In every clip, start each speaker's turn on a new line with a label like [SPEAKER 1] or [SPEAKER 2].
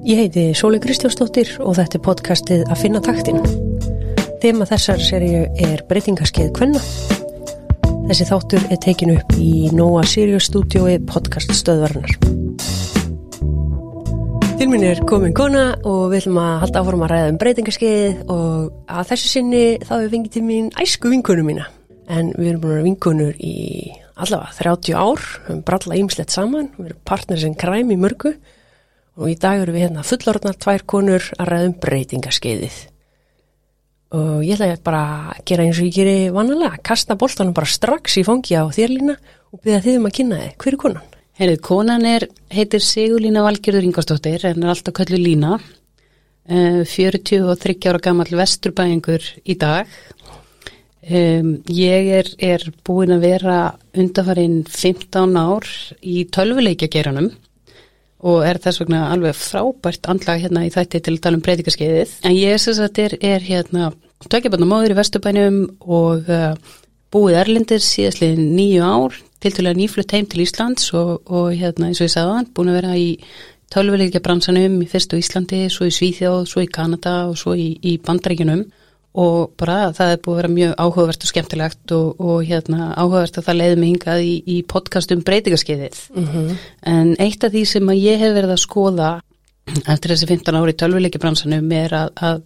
[SPEAKER 1] Ég heiti Sóli Kristjánsdóttir og þetta er podcastið að finna taktin. Þema þessar seríu er breytingaskeið Kvenna. Þessi þáttur er tekin upp í Nóa Sirius stúdiói podcast stöðvarnar. Til mín er komin kona og við ætlum að halda áfram að ræða um breytingaskeið og að þessu sinni þá er vingið til mín æsku vinkunum mína. En við erum búin að vera vinkunur í allavega 30 ár, við erum bralla ímslegt saman, við erum partners en kræm í mörgu og í dag eru við hérna fullorðnar tvær konur að ræðum breytingaskeiðið og ég ætla bara að gera eins og ég geri vannalega, kasta boltanum bara strax í fangi á þérlína og byrja þið um að kynna þið. Hver er konan?
[SPEAKER 2] Herrið, konan er, heitir Sigurlína Valgjörður Ingvarsdóttir, en er alltaf köllu Lína, 43 eh, ára gammal vesturbæðingur í dag. Ég er, er búin að vera undafarinn 15 ár í tölvuleikja geranum og er þess vegna alveg frábært andlag hérna í þætti til að tala um breytingaskeiðið. En ég þess að þetta er, hérna tökjabann á móður í Vesturbænum og uh, búið Erlindir síðastliðin nýju ár til til að nýflutt heim til Íslands og, og hérna eins og ég sagði hann búin að vera í tölvuleikja bransanum í fyrstu Íslandi, svo í Svíþjóð, svo í Kanada og svo í, í Bandrækjunum og bara það er búið að vera mjög áhugavert og skemmtilegt og, og hérna áhugavert að það leiði mig hingað í, í podcastum breytingaskeiðið mm -hmm. en eitt af því sem að ég hef verið að skoða eftir þessi 15 ári í tölvuleikibransanum er að, að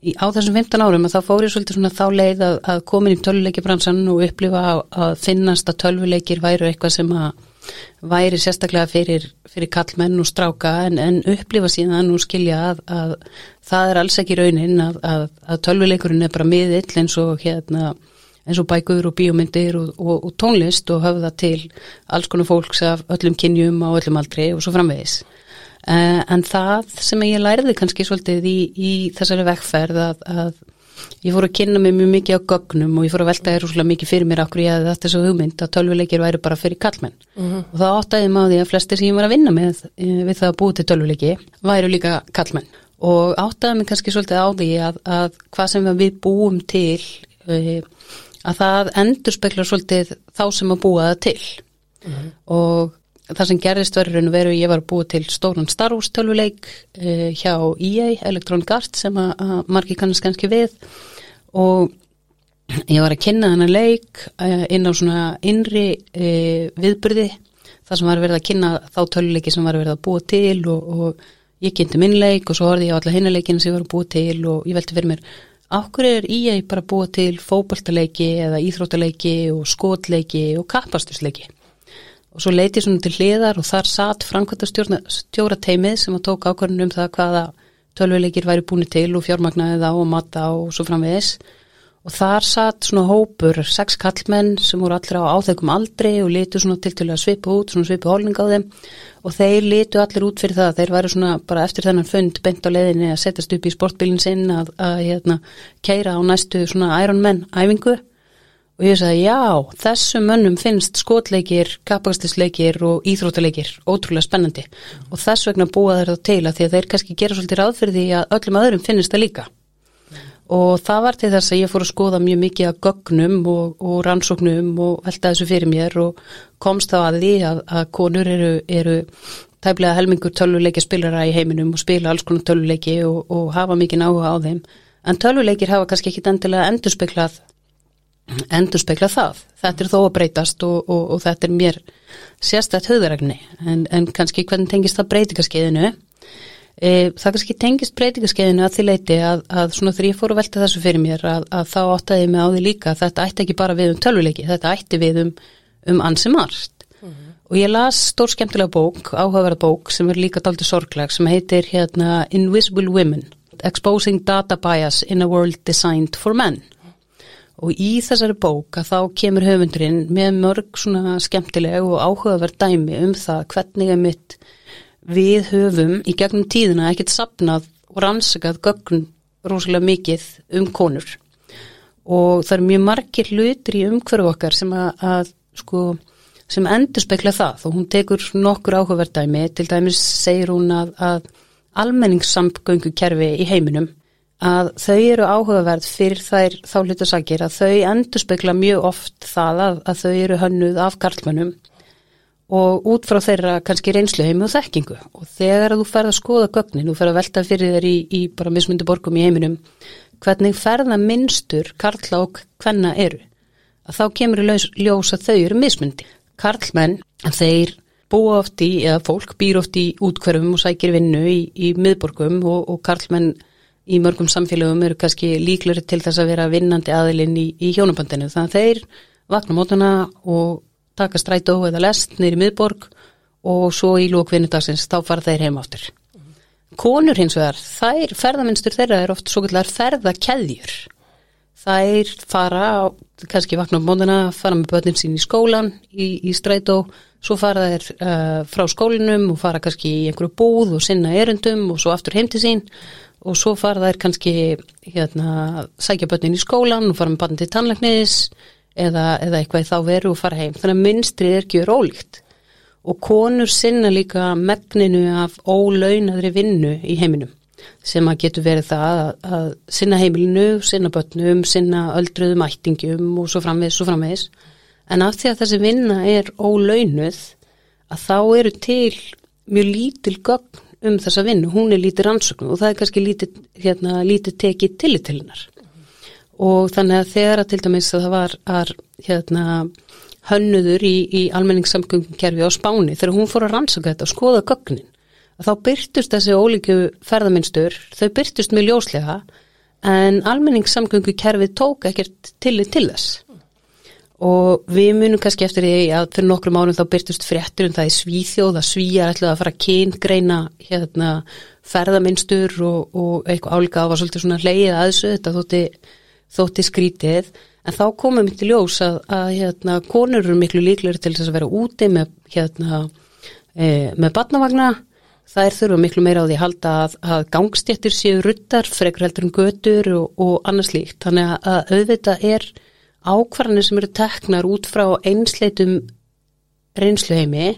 [SPEAKER 2] í, á þessum 15 árum að þá fór ég svolítið svona þá leið að, að komin í tölvuleikibransan og upplifa að, að finnast að tölvuleikir væru eitthvað sem að væri sérstaklega fyrir, fyrir kallmenn og stráka en, en upplifa síðan og skilja að, að það er alls ekki raunin að, að, að tölvuleikurinn er bara miðill eins og hérna eins og bækur og bíómyndir og, og, og tónlist og höfða til alls konar fólks af öllum kynjum og öllum aldrei og svo framvegis. Uh, en það sem ég læriði kannski svolítið í, í þessari vekkferð að ég fór að kynna mig mjög mikið á gögnum og ég fór að velta þér úrslega mikið fyrir mér okkur ég að þetta er svo hugmynd að tölvuleikir væri bara fyrir kallmenn mm -hmm. og það áttaði maður því að flestir sem ég var að vinna með eh, við það að búið til tölvuleiki væri líka kallmenn og áttaði mig kannski svolítið á því að, að hvað sem við búum til eh, að það endur speklar svolítið þá sem að búa það til mm -hmm. og það sem gerðist verður en veru ég var búið til stóran Star Wars tölvuleik uh, hjá EA, Electronic Arts sem að, að margi kannast kannski við og ég var að kynna þennan leik uh, inn á svona innri uh, viðbyrði það sem var verið að kynna þá tölvuleiki sem var verið að búa til og, og ég kynnti minn leik og svo horfði ég á alla hinnuleikina sem ég var að búa til og ég velti fyrir mér Áhverju er EA bara búa til fókbaltaleiki eða íþróttaleiki og skotleiki og kappastusleiki? Og svo leiti ég svona til hliðar og þar satt framkvæmta stjóra teimið sem að tóka ákvörðunum um það hvaða tölvuleikir væri búin til og fjármagnaði þá og matta og svo framvegis. Og þar satt svona hópur sex kallmenn sem voru allir á áþeikum aldri og litu svona til til að svipa út svona svipa hólning á þeim. Og þeir litu allir út fyrir það, þeir væri svona bara eftir þennan fund bent á leðinni að setjast upp í sportbílinn sinn að, að hérna keira á næstu svona Ironman æfingu og ég sagði já, þessum mönnum finnst skotleikir, kapastisleikir og íþróttaleikir ótrúlega spennandi. Og þess vegna búa þeir þá til að því að þeir kannski gera svolítið ráð fyrir því að öllum öðrum finnst það líka. Og það var til þess að ég fór að skoða mjög mikið af gögnum og, og rannsóknum og velta þessu fyrir mér og komst þá að því að, að konur eru, eru tæplega helmingur tölvuleiki spilara í heiminum og spila alls konar tölvuleiki og, og hafa mikið náhuga á þeim. En tölvuleikir hafa kannski ekki endilega endurspeiklað endur spekla það. Þetta er þó að breytast og, og, og þetta er mér sérstætt höðuregni en, en kannski hvernig tengist það breytingaskeiðinu e, það kannski tengist breytingaskeiðinu að því leiti að, að svona þegar ég fór að velta þessu fyrir mér að, að þá áttaði mig á því líka að þetta ætti ekki bara við um tölvuleiki, þetta ætti við um, um ansi margt mm -hmm. og ég las stór skemmtilega bók, áhugaverða bók sem er líka daldi sorgleg sem heitir hérna Invisible Women Exposing Data Bias in a World Designed for Men og í þessari bók að þá kemur höfundurinn með mörg svona skemmtileg og áhugaverð dæmi um það hvernig er mitt við höfum í gegnum tíðina ekkert sapnað og rannsakað gögn rosalega mikið um konur. Og það er mjög margir hlutir í umhverfu okkar sem að, að sko sem endur spekla það. Og hún tekur nokkur áhugaverð dæmi. Til dæmis segir hún að, að almenningssamgöngu kerfi í heiminum að þau eru áhugaverð fyrir þær þá hlutasakir að þau endur spekla mjög oft það að, að þau eru hönnuð af karlmönnum og út frá þeirra kannski reynslu heimi og þekkingu og þegar þú ferð að skoða gögnin, þú ferð að velta fyrir þér í, í bara mismundi borgum í heiminum hvernig ferða minnstur karla og hvenna eru að þá kemur í ljós, ljós að þau eru mismundi. Karlmenn, þeir búa oft í, eða fólk býr oft í útkverfum og sækir vinnu í, í miðborgum og, og karlmenn í mörgum samfélögum eru kannski líkleri til þess að vera vinnandi aðilinn í, í hjónabandinu. Þannig að þeir vakna mótana og taka strætó eða lest neyri miðborg og svo í lókvinnudagsins þá fara þeir heim áttur. Konur hins vegar, þær ferðaminstur þeirra er oft svo kallar ferðakeðjur. Þær fara, kannski vakna mótana, fara með börnin sín í skólan, í, í strætó, svo fara þeir uh, frá skólinum og fara kannski í einhverju búð og sinna erundum og svo aftur heim til sín og svo fara þeir kannski hérna, sækja börnin í skólan og fara með börnin til tannleiknis eða, eða eitthvað í þá veru og fara heim. Þannig að mynstrið er ekki rólíkt og konur sinna líka megninu af ólaunaðri vinnu í heiminum sem að getur verið það að, að sinna heimilinu, sinna börnum, sinna öldruðum ættingum og svo framvegis, svo framvegis. En af því að þessi vinna er ólaunuð að þá eru til mjög lítil gögn um þessa vinnu, hún er lítið rannsöknu og það er kannski lítið, hérna, lítið tekið tillit til hennar. Og þannig að þegar að til dæmis að það var að, hérna, hönnuður í, í almenningssamgöngukerfi á Spáni þegar hún fór að rannsaka þetta og skoða gögnin að þá byrtust þessi ólíku ferðaminstur, þau byrtust mjög ljóslega en almenningssamgöngukerfi tók ekkert tillit til þess og við munum kannski eftir því að fyrir nokkrum árum þá byrtust fréttur um það í svíþjóð að svíja ætlaði að fara að kyngreina hérna, ferðaminstur og, og eitthvað álíka. Á var svolítið svona leið að þessu þetta þótti, þótti skrítið. En þá komum við til ljós að, að hérna, konur eru miklu líklegri til þess að vera úti með, hérna, e, með batnavagna þær þurfa miklu meira á því að halda að, að gangstjættir séu ruttar frekar heldur en götur og, og annars líkt þannig að, að auðvitað er ákvarðanir sem eru teknar út frá einsleitum reynsluheimi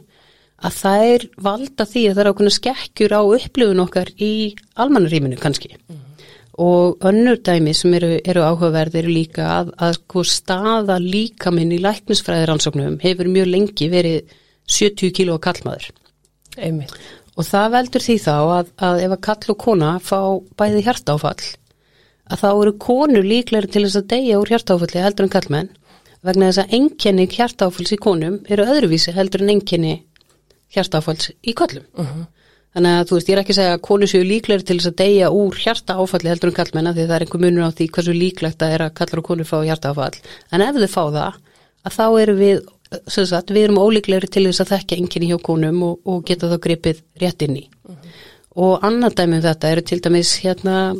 [SPEAKER 2] að það er valda því að það er ákveðna skekkjur á upplifun okkar í almannaríminu kannski mm og önnur dæmi sem eru, eru áhugaverð eru líka að, að sko staða líkaminn í læknisfræðiransóknum hefur mjög lengi verið 70 kíló kallmaður
[SPEAKER 1] Einmitt.
[SPEAKER 2] og það veldur því þá að, að ef að kall og kona fá bæði hjartáfall að þá eru konur líklega til þess að deyja úr hjartáfalli heldur en kallmenn vegna þess að enginni hjartáfalls í konum eru öðruvísi heldur en enginni hjartáfalls í kallum uh mhm. -huh. Þannig að þú veist, ég er ekki að segja að konu séu líklegri til þess að deyja úr hjarta áfalli heldur en kallmenna því það er einhver munur á því hversu líklegt að er að kallar og konur fá hjarta áfall. En ef þau fá það, að þá erum við, sem sagt, við erum ólíklegri til þess að þekka enginni hjá konum og, og geta þá gripið rétt inn í. Uh -huh. Og annar dæmi um þetta eru til dæmis hérna,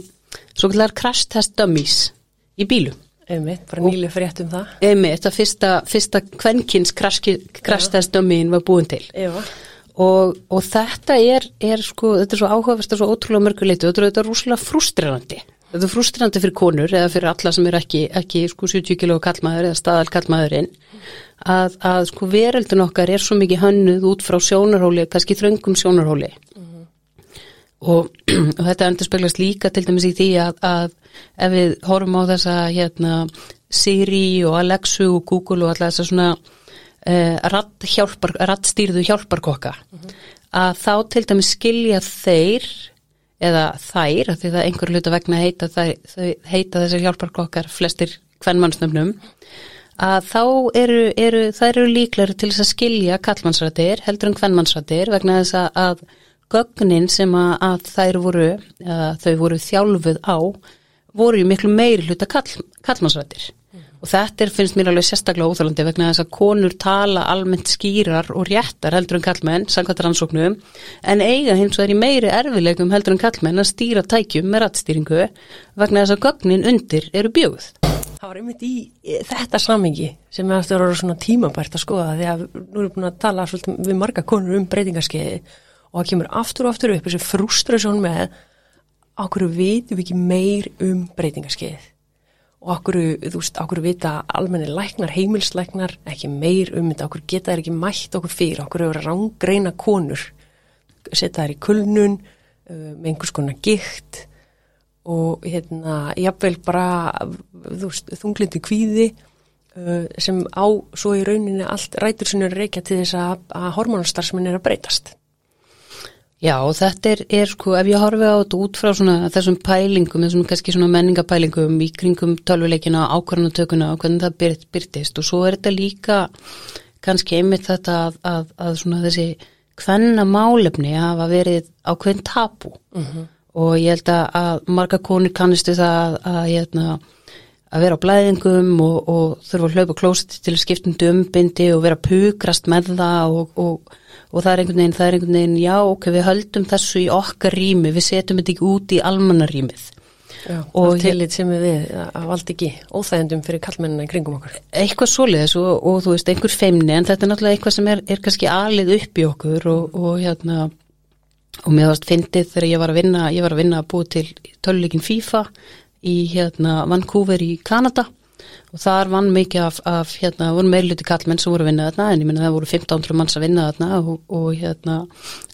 [SPEAKER 2] svo kallar crash test dummies í bílu.
[SPEAKER 1] Einmitt, bara nýlega frétt um það.
[SPEAKER 2] Einmitt, þetta fyrsta, fyrsta kvenkins crash, crash test dummyin var búin til. Og, og þetta er, er sko, þetta er svo áhugavert og svo ótrúlega mörguleitu, þetta er, þetta er rúslega frustrerandi. Þetta er frustrerandi fyrir konur eða fyrir alla sem er ekki, ekki sko 70 kilo kallmaður eða staðal kallmaðurinn að, að sko veröldun okkar er svo mikið hönnuð út frá sjónarhóli, kannski þröngum sjónarhóli. Og, og þetta endur speglast líka til dæmis í því að, að ef við horfum á þessa hérna Siri og Alexu og Google og alla þessa svona uh, rattstýrðu hjálparkokka mm -hmm. að þá til dæmis skilja þeir eða þær, því það einhver hlut að vegna heita, heita þessar hjálparkokkar flestir hvernmannsnöfnum að þá eru, eru þær eru líklar til þess að skilja kallmannsrættir heldur en hvernmannsrættir vegna þess að, að gögnin sem að, þær voru, að þau voru þjálfuð á voru í miklu meiri hluta kall, kallmannsrættir og þetta er, finnst mér alveg sérstaklega óþálandi vegna þess að konur tala almennt skýrar og réttar heldur en kallmenn samkvæmt rannsóknum en eiga hins vegar í meiri erfileikum heldur en kallmenn að stýra tækjum með rattstýringu vegna þess að gögnin undir eru bjöguð.
[SPEAKER 1] Það var einmitt í þetta samengi sem er eftir að vera svona tímabært að skoða því að nú erum við búin að tala svolítið við marga konur um breytingarskeiði og það kemur aftur og aftur upp þessi frustrasjón með okkur vitum við ekki meir um breytingarskeiði og okkur, þú veist, okkur vita almenni læknar, heimilslæknar, ekki meir um þetta, okkur geta þær ekki mætt okkur fyrir, okkur hefur rángreina konur, setja þær í kulnun, uh, með einhvers konar gikt og hérna, jáfnveil bara, þú veist, þunglindi kvíði, uh, sem á svo í rauninni allt rætur sinni að reykja til þess að, hormonastarfsminn er að breytast.
[SPEAKER 2] Já, þetta er, er sko, ef ég horfi á þetta út frá svona þessum pælingum, þessum kannski svona menningapælingum í kringum tölvuleikina, ákvarðanatökuna og hvernig það byrt, byrtist og svo er þetta líka kannski einmitt þetta að, að, að svona þessi hvenna málefni hafa verið ákveðin tapu
[SPEAKER 1] Mhm.
[SPEAKER 2] og ég held að, marga konur kannistu það að, að, hérna, að vera á blæðingum og, og þurfa að hlaupa klósiti til að skipta um dömbindi og vera pukrast með það og, og, og það er einhvern veginn, það er einhvern veginn, já, ok, við höldum þessu í okkar rými, við setjum þetta ekki út í almannarýmið.
[SPEAKER 1] Já,
[SPEAKER 2] Og
[SPEAKER 1] tillit sem við valdi ekki óþægendum fyrir kallmennina í kringum okkur.
[SPEAKER 2] Eitthvað svoleiðis og, og þú veist, einhver feimni, en þetta er náttúrulega eitthvað sem er, er kannski alið upp í okkur og, og hérna, og mér varst fyndið þegar ég var að vinna, ég var að vinna að búa til töluleikin FIFA í hérna Vancouver í Kanada og þar vann mikið af, af hérna, voru meirluti kallmenn sem voru að vinna þarna en ég minna það voru 1500 manns að vinna þarna og, og hérna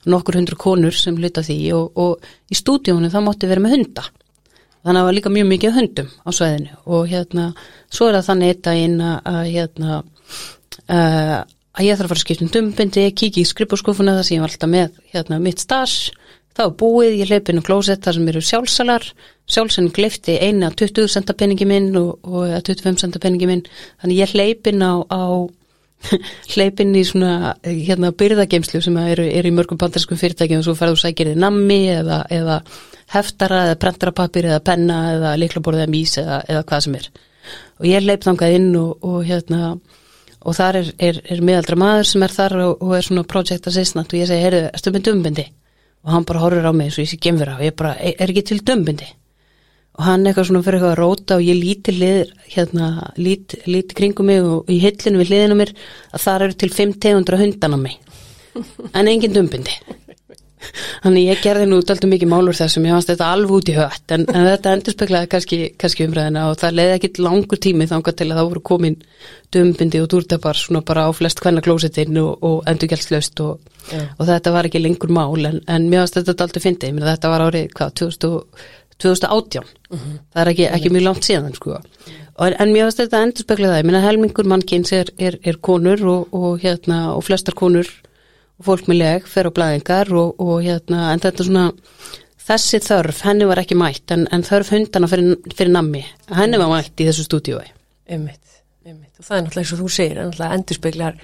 [SPEAKER 2] nokkur hundru konur sem hluta því og, og í stúdíónu það mátti vera með hunda. Þannig að það var líka mjög mikið hundum á sveðinu og hérna svo er það þannig eitt að, að hérna uh, að ég þarf að fara að skipta um dumbindi, kíkja í skrippurskufuna þar sem ég var alltaf með hérna mitt stas þá er búið, ég hleyp inn á klósett þar sem eru sjálfsalar. Sjálfsinn glifti eina 20 centa peningi minn og, og eða 25 centa peningi minn. Þannig ég hleyp inn á, á hleyp inn í svona hérna byrðageimslu sem eru, eru í mörgum bandarskum fyrirtækjum og svo ferðu sækir þið nammi eða, eða heftara eða prentarapapir eða penna eða liklaborðið eða mís eða, eða hvað sem er. Og ég hleyp þangað inn og, og hérna og þar er, er, er miðaldra maður sem er þar og, og er svona project assistant og ég segi, heyrðu, erstu með dömbindi? Og hann bara horfir á mig eins og ég sé gemfira og ég bara, er, ekki til dömbindi? Og hann eitthvað svona fyrir eitthvað að róta og ég líti hlið, hérna, líti, líti kringum mig og í hillinu við hliðinu á mér að þar eru til 5 tegundra hundan á mig. En engin dömbindi. Þannig ég gerði nú daldum mikið málur þessum, ég fannst þetta alveg út í hött en, en þetta endur speklaði kannski, kannski umræðina og það leiði ekkit langur tími þangað til að það voru komin dömbindi og dúrtapar svona bara á flest hvenna klósettinn og, og endurgjaldslaust og,
[SPEAKER 1] Já.
[SPEAKER 2] og þetta var ekki lengur mál en, en mér fannst þetta daldum fyndið, ég meina þetta var árið hvað, 2000, 2018 það er ekki, ekki mjög langt síðan sko. og, en mér fannst þetta endur speklaði það, ég meina helmingur mannkins er, er, er konur og, og, hérna, og flestar konur fólk með leg fer á blæðingar og, og hérna, en þetta er svona þessi þörf, henni var ekki mætt en, en þörf hundana fyrir, fyrir nammi henni var mætt í þessu stúdíói
[SPEAKER 1] Einmitt, einmitt. Og það er náttúrulega eins og þú segir, er náttúrulega endurspeglar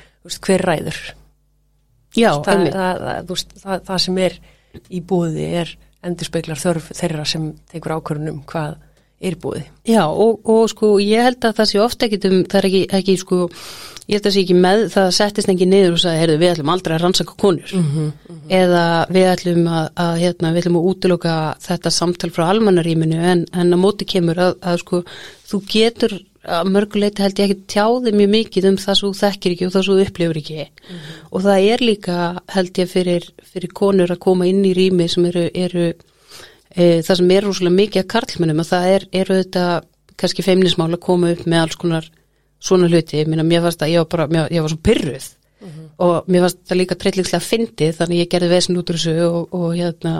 [SPEAKER 1] hver ræður.
[SPEAKER 2] Já,
[SPEAKER 1] það, það, það, það, það sem er í búði er endurspeglar þörf þeirra sem tekur ákvörunum hvað er búði.
[SPEAKER 2] Já, og, og sko ég held að það sé ofta ekki um, það er ekki, ekki sko ég held að það sé ekki með, það settist ekki niður og sagði, heyrðu, við ætlum aldrei að rannsaka konur.
[SPEAKER 1] -hmm.
[SPEAKER 2] eða við ætlum að, að hérna, við ætlum að útiloka þetta samtal frá almannaríminu en, en að móti kemur að, að sko, þú getur að mörguleiti held ég ekki tjáði mjög mikið um það svo þekkir ekki og það svo upplifur ekki. Og það er líka held ég fyrir, fyrir konur að koma inn í rými sem eru, eru e, það sem er rosalega mikið að karlmennum að það er, eru þetta kannski feimnismál að koma upp með alls konar svona hluti, meina mér fannst að ég var bara, mér, ég var svo pyrruð og mér fannst það líka treytlingslega fyndið þannig ég gerði vesin út úr þessu og, og hérna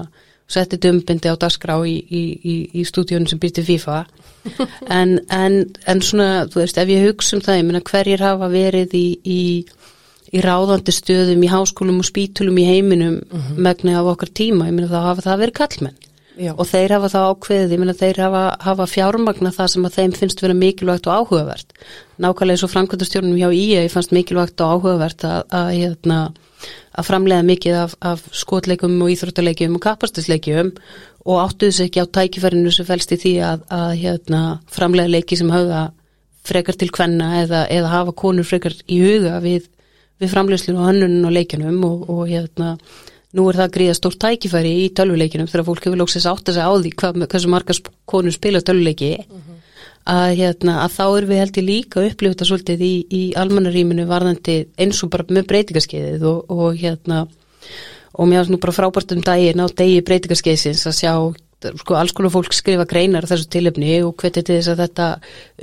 [SPEAKER 2] setti dömbindi á dagskrá í, í, í, í stúdíunum sem býrti FIFA. En, en, en svona, þú veist, ef ég hugsa um það, ég meina hverjir hafa verið í, í, í ráðandi stöðum í háskólum og spítulum í heiminum megni af okkar tíma, ég meina þá hafa það verið kallmenn
[SPEAKER 1] Já.
[SPEAKER 2] og þeir hafa það ákveðið, ég meina þeir hafa, hafa fjármagna það sem að þeim finnst vera mikilvægt og áhugavert nákvæmlega eins og framkvæmdastjórnum hjá IA ég fannst mikilvægt og áhugavert að, að, hérna, að framlega mikið af, af skotleikum og íþróttaleikjum og kapastisleikjum og áttuðu sig ekki á tækifærinu sem fælst í því að, að hérna, framlega leiki sem hafa frekar til kvenna eða, eða hafa konur frekar í huga við, við framlegslinu og hönnunum og leikjunum og, og hérna nú er það gríða stórt tækifæri í tölvuleikinum þegar fólk hefur lóksins átt að segja á því hvað, hversu margar konur spila tölvuleiki. Að, hérna, að þá er við held ég líka að upplifa þetta svolítið í, í almannaríminu varðandi eins og bara með breytingaskeiðið og, og hérna og mér finnst nú bara frábært um daginn á degi breytingaskeiðsins að sjá sko alls konar fólk skrifa greinar þessu tilöfni og hvetja til þess að þetta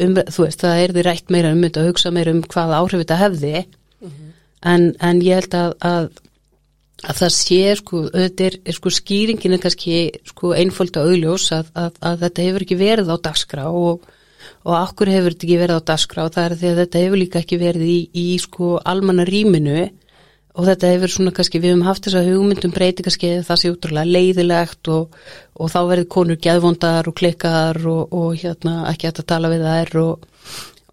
[SPEAKER 2] um, þú veist það er því rætt meira um þetta að hugsa meira um hvaða áhrif þetta hefði. En, en ég held að, að að það sé sko, auðvitað er, er sko skýringin er kannski sko einföld og augljós að, að, að þetta hefur ekki verið á dagskrá og, og akkur hefur þetta ekki verið á dasgra og það er því að þetta hefur líka ekki verið í, í sko almanna rýminu og þetta hefur svona kannski, við hefum haft þess að hugmyndum breytingaskeið það sé útrúlega leiðilegt og, og þá verður konur geðvondar og klikkar og, og hérna ekki hægt að tala við þær og,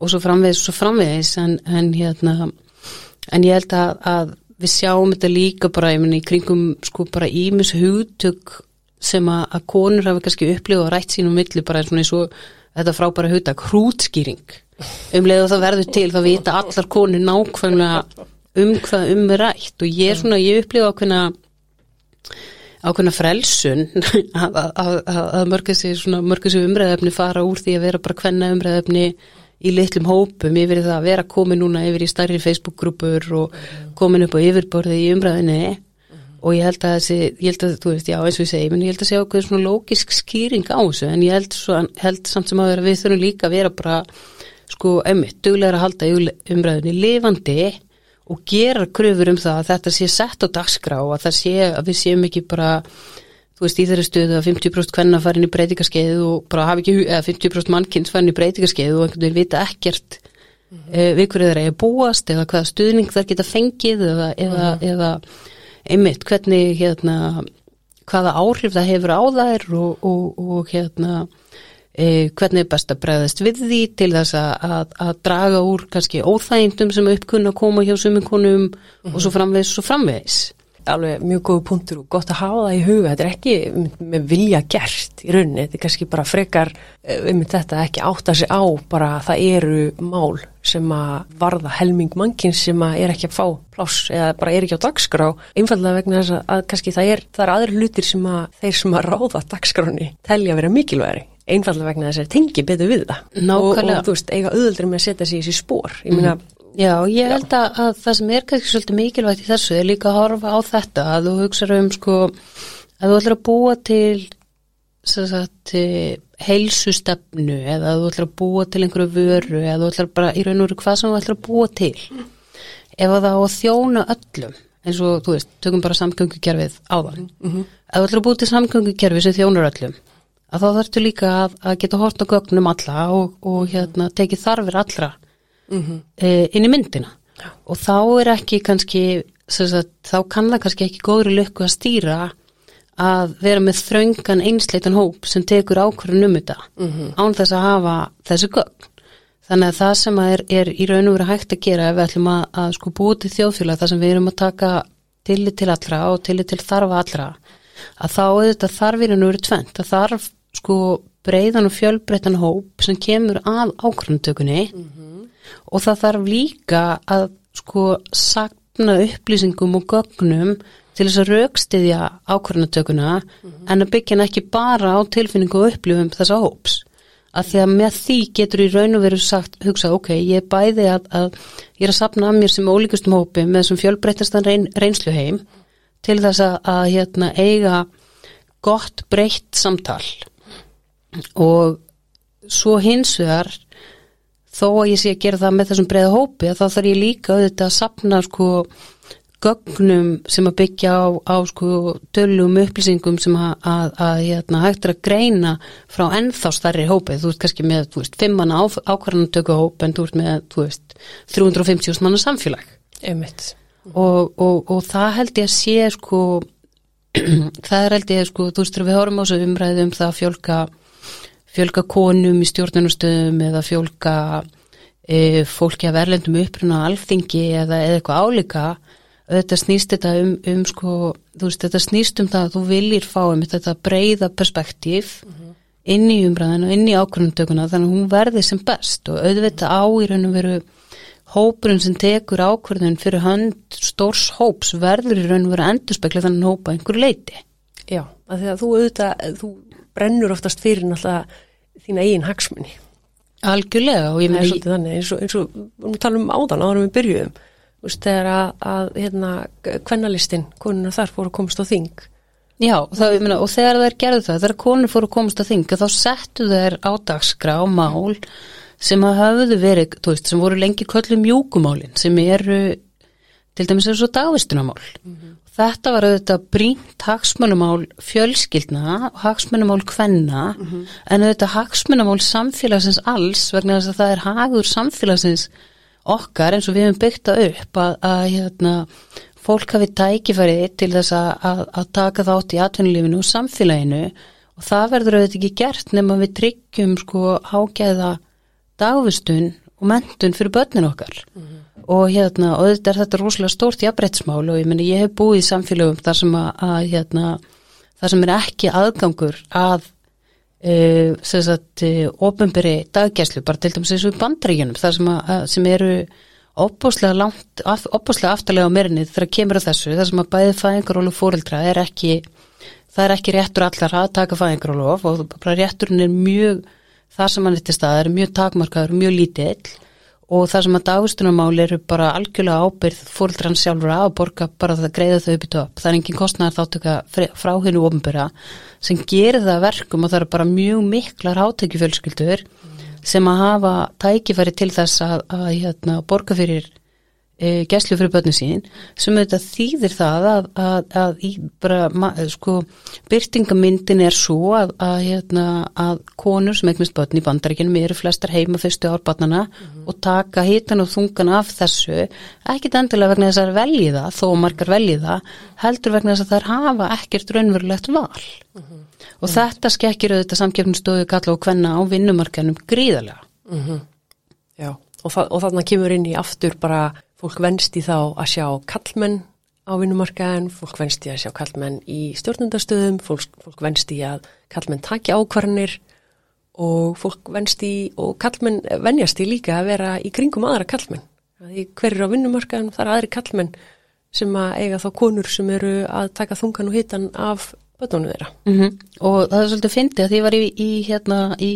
[SPEAKER 2] og svo framvegis, svo framvegis en, en hérna en ég held að, að við sjáum þetta líka bara, ég menn í kringum sko bara ímis hugtök sem að, að konur hafa kannski upplifað og rætt sínum milli bara og eins og þetta frábæra hugtak, hrútskýring. Um leið og það verður til þá vita allar konur nákvæmlega um hvað um er rætt. Og ég er svona, ég upplifa ákveðna ákveðna frelsun að, að, að, mörgum sér umræðefni fara úr því að vera bara hvenna umræðefni í litlum hópum yfir það að vera komin núna yfir í starri Facebook-grúpur og komin upp á yfirborði í umræðinni og ég held að þessi, ég held að þú veist, já eins og ég segi, menn ég held að segja okkur svona lógisk skýring á þessu en ég held, svo, held samt sem að vera, við þurfum líka að vera bara sko, emmitt, duglegar að halda umræðinni lifandi og gera kröfur um það að þetta sé sett á dagskrá og að það sé að við séum ekki bara þú veist í þeirri stöðu að 50% hvenna farin í breytingarskeið og bara hafi ekki, eða 50% mannkynns farin í breytingarskeið og einhvern veginn vita ekkert mm -hmm. e, við hverju þeir eiga búast eða hvaða stuðning þar geta fengið eða, eða, mm -hmm. eða einmitt hvernig hérna hvaða áhrif það hefur á þær og, og, og hérna e, hvernig er best að bregðast við því til þess að, að draga úr kannski óþægindum sem uppkunna að koma hjá suminkonum mm -hmm. og svo framvegis og framvegis.
[SPEAKER 1] Alveg mjög góðu punktur og gott að hafa það í huga, þetta er ekki með vilja gert í rauninni, þetta er kannski bara frekar um þetta ekki átta sig á bara að það eru mál sem að varða helming mannkinn sem að er ekki að fá pláss eða bara er ekki á dagskrá, einfallega vegna þess að kannski það er, það er aðri hlutir sem að þeir sem að ráða dagskráni telja að vera mikilvægri einfallega vegna þess að tengi betur við það.
[SPEAKER 2] Nákvæmlega.
[SPEAKER 1] og, og þú veist, eiga auðvöldri með að setja sig í þessi spór ég meina mm.
[SPEAKER 2] Já, ég held að, að það sem er kannski svolítið mikilvægt í þessu er líka að horfa á þetta að þú hugsaður um sko að þú ætlar að búa til sagt, heilsustefnu eða að þú ætlar að búa til einhverju vöru eða þú ætlar bara í raun og veru hvað sem þú ætlar að búa til. Ef það á að þjóna öllum eins og þú veist, tökum bara samgöngukerfið áðan. Mm -hmm. ef þú ætlar að búa til samgöngukerfið sem þjónar öllum að þá þarftu líka að, að geta hort á gögnum alla og, og hérna, tekið þarfir allra mm -hmm. e, inn í myndina ja. og þá er ekki kannski sagt, þá kann það kannski ekki góðri lukku að stýra að vera með þraungan einsleitan hóp sem tekur ákvörðun um þetta mm -hmm. án þess að hafa þessu gögn þannig að það sem er, er í raun og verið hægt að gera ef við ætlum að, að sko búið til þjóðfélag þar sem við erum að taka tillit til allra og tillit til þarfa allra að þá er þetta þarfir en verið tvent að þarf sko breyðan og fjölbreytan hóp sem kemur að ákvörðuntökunni mm -hmm. Og það þarf líka að sko sakna upplýsingum og gögnum til þess að raukstiðja ákvörðuntökuna mm -hmm. en að byggja ekki bara á tilfinningu og upplifum þessa hóps að því að með því getur í raun og veru sagt, hugsa, ok, ég er bæði að, að ég er að sapna að mér sem ólíkustum hópi með þessum fjölbreytastan reyn, reynslu heim til þess að, að hérna, eiga gott breytt samtal og svo hins vegar þó að ég sé að gera það með þessum breiða hópi þá þarf ég líka auðvitað að sapna sko gögnum sem að byggja á, á sko tölum upplýsingum sem að, að, að hérna, hægt er að greina frá ennþá starri hópi, þú veist kannski með þú veist, fimmana ákvarðantöku hóp en þú veist með, þú veist, 350 manna samfélag. Og, og, og það held ég að sé sko það held ég sko, þú veist, við horfum á þessu umræðu um það að fjölka fjölga konum í stjórnunustöðum eða fjölga e, fólki að verlendum uppruna alþingi eða, eða eitthvað álíka þetta snýst þetta um, um sko, veist, þetta snýst um það að þú viljir fá um þetta breyða perspektíf mm -hmm. inn í umræðinu, inn í ákvörnumtökuna þannig að hún verði sem best og auðvitað á í raun og veru hópurinn sem tekur ákvörðun fyrir hönd stórs hóps verður í raun og veru endurspekla þannig hópa einhverju leiti
[SPEAKER 1] Já, að því að þú auðvitað, þú brennur oftast fyrir náttúrulega þína eigin hagsmunni.
[SPEAKER 2] Algjörlega og ég
[SPEAKER 1] með því þannig eins og, eins og við talum um áðan áður við byrjuðum veist, þegar að, að hérna kvennalistin, konuna þar fóru að komast á þing.
[SPEAKER 2] Já það, myna, og þegar þær gerðu það, þegar konur fóru að komast á þing þá settu þær ádagsgra á mál sem að hafðu verið, veist, sem voru lengi köllum mjúkumálinn sem eru til dæmis eins og dagvistunamál mm -hmm. Þetta var auðvitað brínt hagsmunumál fjölskyldna, hagsmunumál kvenna, en auðvitað hagsmunumál samfélagsins alls vegna þess að það er hagur samfélagsins okkar eins og við hefum byggt það upp að, að hérna, fólk hafi tækifæri til þess að, að, að taka þátt í atvinnulífinu og samfélaginu og það verður auðvitað ekki gert nema við tryggjum sko ágæða dagvistun og mentun fyrir börnin okkar og hérna, og þetta er þetta rosalega stórt jafnbrettsmál og ég meni ég hef búið í samfélögum þar sem að, að hérna, þar sem er ekki aðgangur að e, sem sagt, e, ofinberi daggæslu, bara til dæmis eins og í bandrækjunum, þar sem, að, sem eru opbúslega langt, opbúslega aftalega á merinnið þegar kemur þessu, þar sem að bæði fæðingarólu fóreldra er ekki, það er ekki réttur allar að taka fæðingarólu og bara rétturinn er mjög, þar sem hann er til stað, er mjög takmarkaður, mjög lítill og það sem að dagstunarmáli eru bara algjörlega ábyrð fóreldran sjálfur að borga bara það greiða þau upp í topp. Það er engin kostnæðar þáttöka frá hennu ofnböra sem gerir það verkum og það eru bara mjög miklar átökjufölskyldur mm. sem að hafa tækifæri til þess að, að hérna, borga fyrir e, gæslu fyrir börnu sín sem auðvitað þýðir það að, að, að í bara, sko, byrtingamyndin er svo að, hérna, að konur sem eignast börn í bandaríkinum eru flestar heima fyrstu árbarnana mm -hmm. og taka hitan og þungan af þessu, ekkit endilega vegna þess að velji það, þó margar velji það heldur vegna þess að þær hafa ekkert raunverulegt val mm -hmm. og mm -hmm. þetta skekkir auðvitað samkjöfnustöðu kalla og hvenna á vinnumarkanum gríðarlega
[SPEAKER 1] Já, og, þa og þarna kemur inn í aftur bara Fólk venst í þá að sjá kallmenn á vinnumarkaðin, fólk venst í að sjá kallmenn í stjórnundastöðum, fólk, fólk venst í að kallmenn taki ákvarnir og fólk venst í og kallmenn venjast í líka að vera í kringum aðra kallmenn. Hverjur á vinnumarkaðin þar aðri kallmenn sem að eiga þá konur sem eru að taka þungan og hitan af bötunum þeirra.
[SPEAKER 2] Mm -hmm. Og það er svolítið fyndið að því var í, í hérna í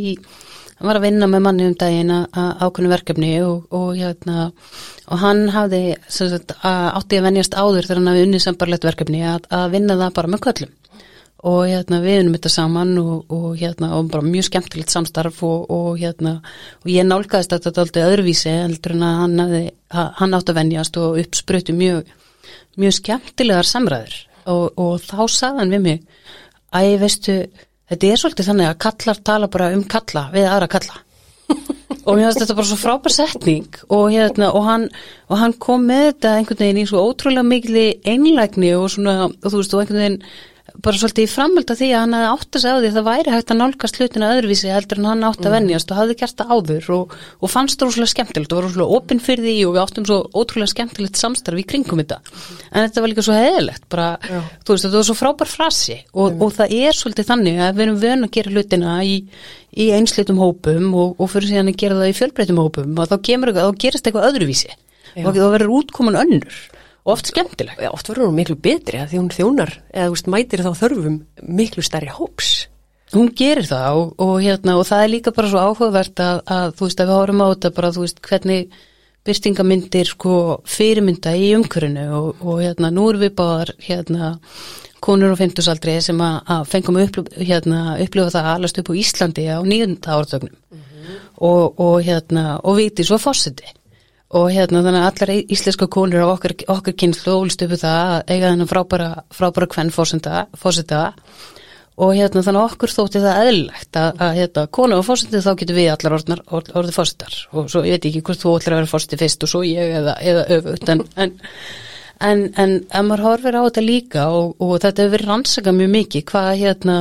[SPEAKER 2] hann var að vinna með manni um daginn að ákveðinu verkefni og, og, hérna, og hann hafði sagt, að átti að venjast áður þegar hann hafði unnið sambarlegt verkefni að, að vinna það bara með köllum. Og hérna, við unnum þetta saman og, og hérna, bara mjög skemmtilegt samstarf og hérna, ég nálgæðist að þetta aldrei öðruvísi heldur en að hann, hafði, hann átti að venjast og uppsprötu mjög, mjög skemmtilegar samræður. Og þá sagðan við mig að ég veistu þetta er svolítið þannig að kallar tala bara um kalla við aðra kalla. Og mér finnst þetta bara svo frábær setning. Og, hérna, og, hann, og hann kom með þetta einhvern veginn í svo ótrúlega mikli einlægni og svona og þú veist og einhvern veginn bara svolítið í framölda því að hann hafði átt að segja á því að það væri hægt að nálgast hlutina öðruvísi heldur en hann átt að mm. vennjast og hafði gert það áður og, og fannst það rosalega skemmtilegt og var rosalega opinn fyrir því og við áttum svo ótrúlega skemmtilegt samstarf í kringum þetta en þetta var líka svo heðilegt bara, Já. þú veist þetta var svo frábær frasi og, mm. og það er svolítið þannig að við erum vöna að gera hlutina í, í einslitum hópum og, og fyrir síðan að gera það í fjölbreytum hópum og þá, kemur, þá gerist eitthvað öðruvísi Já. og þá verður útkoman önnur oft skemmtileg.
[SPEAKER 1] Oft verður hún miklu betri að því hún þjónar eða veist, mætir þá þörfum miklu stærri hóps.
[SPEAKER 2] Hún gerir það og, og, hérna, og það er líka bara svo áhugavert að, að þú veist að við horfum á þetta bara þú veist hvernig byrstingamindir sko fyrirmynda í umkörunu og, og hérna nú erum við bara hérna konur og fymtusaldri sem að, að fengum upplif, hérna, upplifa það allast upp á Íslandi á nýjönda áratögnum mm -hmm. og hérna og viti svo fórsiti og hérna þannig að allar íslenska konur á okkar, okkar kynslu ólist uppu það að eiga þennan frábæra, frábæra kvenn fórseta og hérna þannig að okkur þótti það eðlilegt að, að hérna konu og fórseti þá getur við allar orðnar, orðið fórsetar og svo ég veit ekki hvort þú ætlar að vera fórseti fyrst og svo ég eða, eða öfut en, en, en, en ef maður horfir á þetta líka og, og þetta hefur verið rannsaka mjög mikið hvað hérna,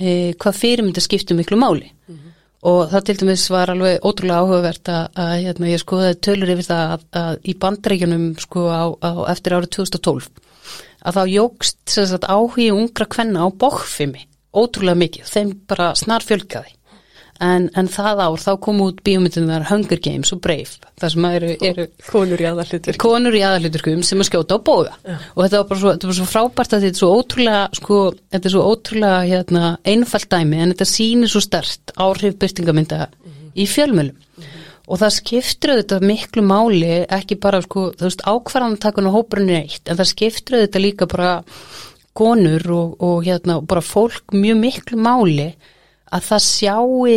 [SPEAKER 2] e, hvað fyrirmynda skiptum miklu máli. Mm -hmm og það til dæmis var alveg ótrúlega áhugavert að, að hérna, ég skoði tölur yfir það að, að í bandregjunum sko á, á eftir árið 2012 að þá jógst áhugi ungra kvenna á bókfimi ótrúlega mikið, þeim bara snar fjölkaði en, en það ár þá kom út bíómyndunar Hunger Games og Brave þar sem eru, eru
[SPEAKER 1] konur í aðalhuturkum
[SPEAKER 2] konur í aðalhuturkum sem að skjóta á bóða ja. og þetta var bara svo, var svo frábært að þetta er svo ótrúlega sko, þetta er svo ótrúlega hérna, einfalt dæmi en þetta sýnir svo stert áhrif byrtingamynda mm -hmm. í fjölmjölum mm -hmm. og það skiptur auðvitað miklu máli ekki bara sko, þú veist ákvarðantakun og hópurinn er eitt en það skiptur auðvitað líka bara konur og, og hérna bara fólk mjög miklu máli að það sjáu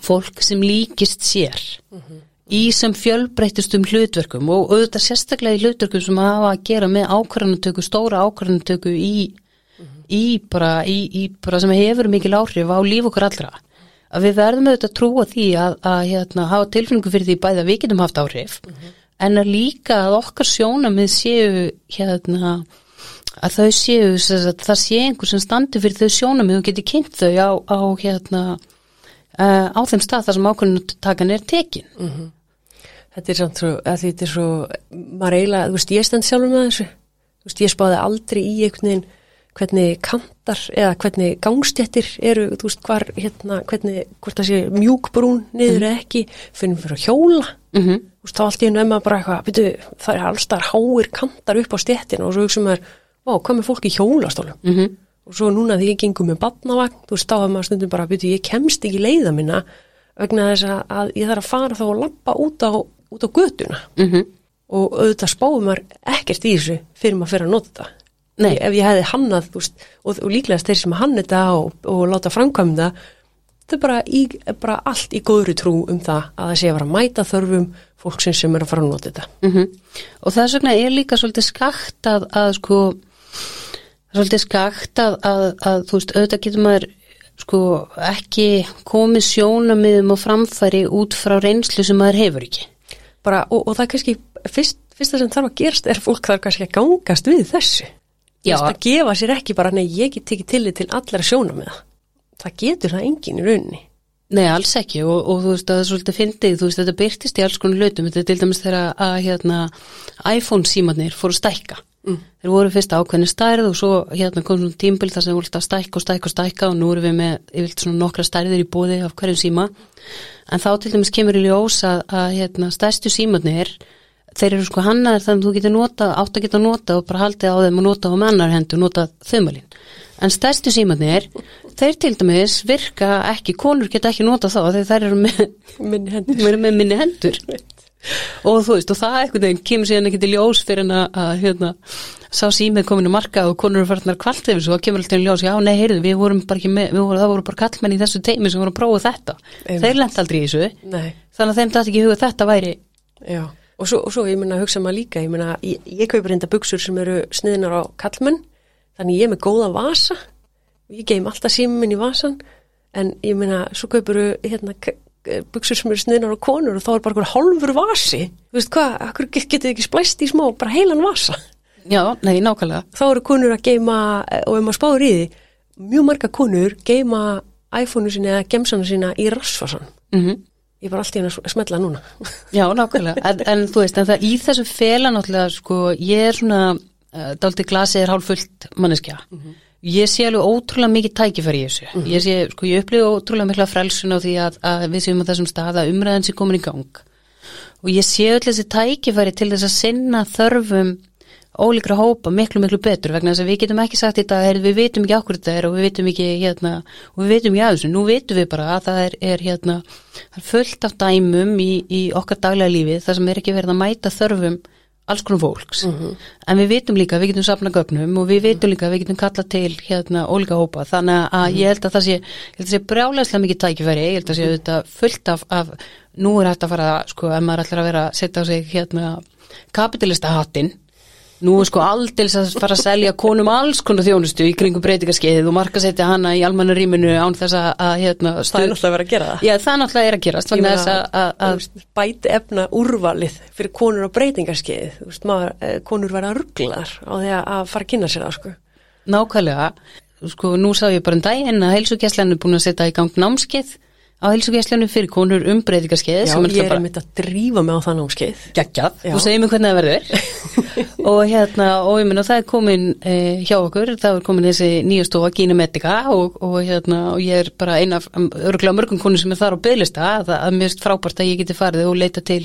[SPEAKER 2] fólk sem líkist sér mm -hmm. í sem fjölbreyttistum hlutverkum og auðvitað sérstaklega í hlutverkum sem hafa að gera með ákvarðanutöku, stóra ákvarðanutöku í, í, bara, í, í bara sem hefur mikil áhrif á líf okkur allra. Að við verðum auðvitað að trúa því að, að hérna, hafa tilfengu fyrir því bæða við getum haft áhrif en að líka að okkar sjónamið séu hérna að þau séu, að það sé einhver sem standi fyrir þau sjónamið og geti kynnt þau á, á hérna uh, á þeim stað þar sem ákvörðunutakan er tekin.
[SPEAKER 1] Mm -hmm. Þetta er samt svo, að þetta er svo, maður eiginlega, þú veist, ég stend sjálfur með þessu, þú veist, ég spáði aldrei í einhvern veginn hvernig kantar eða hvernig gangstjættir eru, þú veist, hvar, hérna, hvernig, hvort það sé mjúkbrún niður eða ekki, finnum við fyrir að hjóla,
[SPEAKER 2] Mm -hmm.
[SPEAKER 1] þú veist, þá allt í einu emma bara eitthvað, byrju, það er allstar háir kantar upp á stjættina og svo hugsaum maður, vá, hvað með fólk í hjólastólum?
[SPEAKER 2] Mm -hmm.
[SPEAKER 1] og svo núna því ég gengum með badnavagn, þú veist, þá hafði maður stundum bara, byrju, ég kemst ekki leiða minna vegna þess að, ég þarf að fara þá og lappa út á, út á götuna
[SPEAKER 2] Mm
[SPEAKER 1] og auðvitað spáum maður ekkert í þessu fyrir maður fyrir að nota þetta.
[SPEAKER 2] Nei.
[SPEAKER 1] Ef ég hefði hannað, veist, og, og líklegast þeir sem hann þetta og, og láta framkvæmda, þau bara, í, bara allt í góðri trú um það að það sé að mæta þörfum fólksins sem er að fara að nota þetta.
[SPEAKER 2] Mhm. Og þess vegna er líka svolítið skakt að, að sko, svolítið skakt að, að, að þú veist, auðvitað getur maður sko ekki komið sjónamiðum og framfæri út frá reynslu sem maður hefur ekki.
[SPEAKER 1] Bara, og, og það er kannski, fyrst, fyrsta sem þarf að gerast er fólk þarf kannski að gangast við þessu.
[SPEAKER 2] Já.
[SPEAKER 1] veist, að gefa sér ekki bara, nei, ég get tekið tillit til allara sjónamiða. Það getur það enginn í rauninni.
[SPEAKER 2] Nei, alls ekki og, og þú veist að það er svolítið fyndið, þú veist þetta byrtist í alls konar hlutum, þetta er til dæmis þegar að hérna iPhone símanir fóru stækka.
[SPEAKER 1] Mm.
[SPEAKER 2] Þeir voru fyrst ákveðni stærð og svo hérna kom svona tímbil þar sem voru alltaf að stækka og stækka og stækka og nú erum við með yfirlt svona nokkra stærðir í bóði af hverjum síma. En þá til dæmis kemur í ljós að, að hérna stærstu símanir þeir eru sko hannaðir þannig að þú getur nota, átt að geta nota og bara haldið á þeim og nota á mennar hendur og nota þumalinn. En stærstu símanir, þeir til dæmis virka ekki, konur geta ekki nota þá þegar þær eru með,
[SPEAKER 1] Minni hendur.
[SPEAKER 2] með minni hendur. Og þú veist, og það einhvern veginn kemur síðan ekki til ljós fyrir en að, að hérna, sá símið kominu marka og konur farnar kvalt yfir svo, það kemur alltaf í ljós, já, nei, heyrðu, við vorum bara ekki með, við vorum, það voru bara kallmenn í þessu teimi sem voru að prófa þetta.
[SPEAKER 1] Einmitt.
[SPEAKER 2] Þeir lent aldrei í þessu,
[SPEAKER 1] Nei.
[SPEAKER 2] þannig að þeim dætt ekki huga þetta væri,
[SPEAKER 1] Já, og svo, og svo ég meina að hugsa maður líka, ég meina, ég, ég kaupir enda buksur sem eru sniðinar á kallmenn, þannig ég er með góða vasa, ég geim alltaf símum minn í vasan, en ég meina, svo kaupir hérna, buksur sem eru sniðinar á konur og þá er bara einhver hálfur vasi, þú veist hvað, akkur getið ekki splæst í smá, bara heilan vasa.
[SPEAKER 2] já, nei, nákvæmlega.
[SPEAKER 1] Þá eru konur að geima, og ef maður spáður í því, mjög marga konur geima iPhone-u sína eða gemsana sína í rassvasan.
[SPEAKER 2] Mm
[SPEAKER 1] Ég er bara alltaf að smetla núna.
[SPEAKER 2] Já, nákvæmlega, en, en þú veist, en það í þessu fela náttúrulega, sko, ég er svona, uh, dálítið glasið er hálf fullt manneskja. Ég sé alveg ótrúlega mikið tækifæri í þessu. Ég sé, sko, ég upplifu ótrúlega mikla frelsun á því að, að við séum á þessum stað að umræðan sé komin í gang. Og ég sé öll þessi tækifæri til þess að sinna þörfum ólíkra hópa miklu, miklu betur vegna þess að við getum ekki sagt dag, heyrðu, við vitum ekki okkur þetta er og við vitum ekki, hérna, og við vitum ekki að þessu, nú vitum við bara að það er, er hérna, það er fullt af dæmum í, í okkar daglega lífi þar sem er ekki verið að mæta þörfum alls konar fólks, en við vitum líka að við getum safna gögnum og við vitum líka að við getum kalla til hérna ólíka hópa. Þannig að ég held að það sé, að sé brjálæslega mikið tækifæri, ég held að sé þetta fullt af, af nú er hægt að fara sko, ef maður ætlar að vera að setja á sig hérna kapitalista hattinn Nú er sko aldils að fara að selja konum alls konar þjónustu í kringum breytingarskeiðið og markasetja hana í almanna rýminu án þess að, að hérna,
[SPEAKER 1] Það er náttúrulega að vera að gera það.
[SPEAKER 2] Já, það náttúrulega er að gerast
[SPEAKER 1] Ég meina,
[SPEAKER 2] að, að, að
[SPEAKER 1] bæti efna úrvalið fyrir konur á breytingarskeið þú veist, maður, eh, konur verða rugglar á því að- fara að kynna sér það sko.
[SPEAKER 2] nákvæmlega sko, nú sá ég bara um daginn að heilsugjæslan er búin að setja í gang námskeið á heilsugjæslanu fyrir konur um breytingarskeið
[SPEAKER 1] Já, ég er
[SPEAKER 2] bara
[SPEAKER 1] einmitt að drífa mig á það námskeið. Já.
[SPEAKER 2] þú segir mér hvernig það verður. Og hérna, og ég menna það er komin eh, hjá okkur, það er komin þessi nýja stofa Gina Medica og, og hérna, og ég er bara eina af örgulega mörgum konur sem er þar á bygglista að, að er frábært að ég geti farið og leita til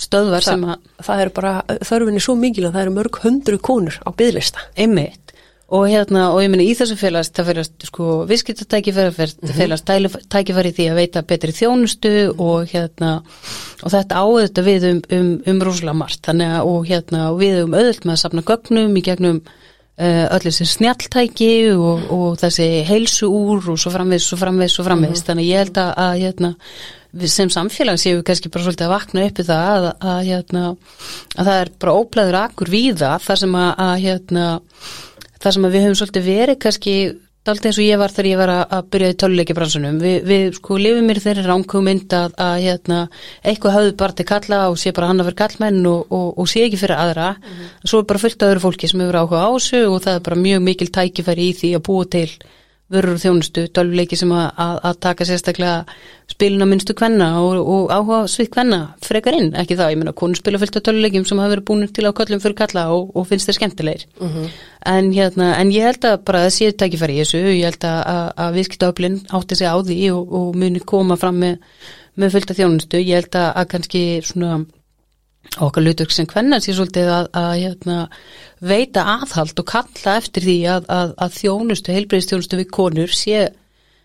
[SPEAKER 2] stöðvar sem að
[SPEAKER 1] það er bara, þörfinni svo mikil að það eru mörg hundru konur á byðlista
[SPEAKER 2] einmitt og hérna, og ég meina í þessu félagast það félagast sko viðskiptatækifæri
[SPEAKER 1] Mhm.
[SPEAKER 2] félagast tækifæri því að veita betri þjónustu og hérna og þetta áður við um, um, um rúslega margt. Þannig að og hérna og við um auðvöld með að safna gögnum í gegnum uh, öll þessi snjalltæki og, og þessi heilsu úr og svo framvegis, svo framvegis, svo framvegis. Þannig að ég held að, að hérna, sem samfélag séum við kannski bara svolítið að vakna upp í það að, að, hérna, að það er bara óplæður akkur víða þar sem að, að hérna, þar sem við höfum svolítið verið kannski Dalt eins og ég var þegar ég var að, byrja í töluleiki bransunum. Vi, við sko lifum mér þeirri ránkugmynd að, að hérna, eitthvað hafðu bara til kalla og sé bara hann að vera kallmenn og, og, og sé ekki fyrir aðra. Mm -hmm. Svo er bara fullt af öðru fólki sem hefur áhuga á þessu og það er bara mjög mikil tækifæri í því að búa til vörur og þjónustu, tölvuleiki sem að, að, að taka sérstaklega spilin á minnstu kvenna og, og áhuga svið kvenna frekar inn, ekki það, ég menna konur spila fullt af tölvuleikim sem hafa verið búin til á köllum fyrir kalla og, og finnst þeir skemmtilegir
[SPEAKER 1] Mhm.
[SPEAKER 2] -huh. en, hérna, en ég held að bara það séu tækifæri í þessu, ég held að, að, viðskiptaöflin átti sig á því og, og muni koma fram með, með fullt af þjónustu, ég held að, að kannski svona okkar hlutverk sem hvernig sé svolítið að, að hérna, veita aðhald og kalla eftir því að, að, að þjónustu, heilbreyðstjónustu við konur sé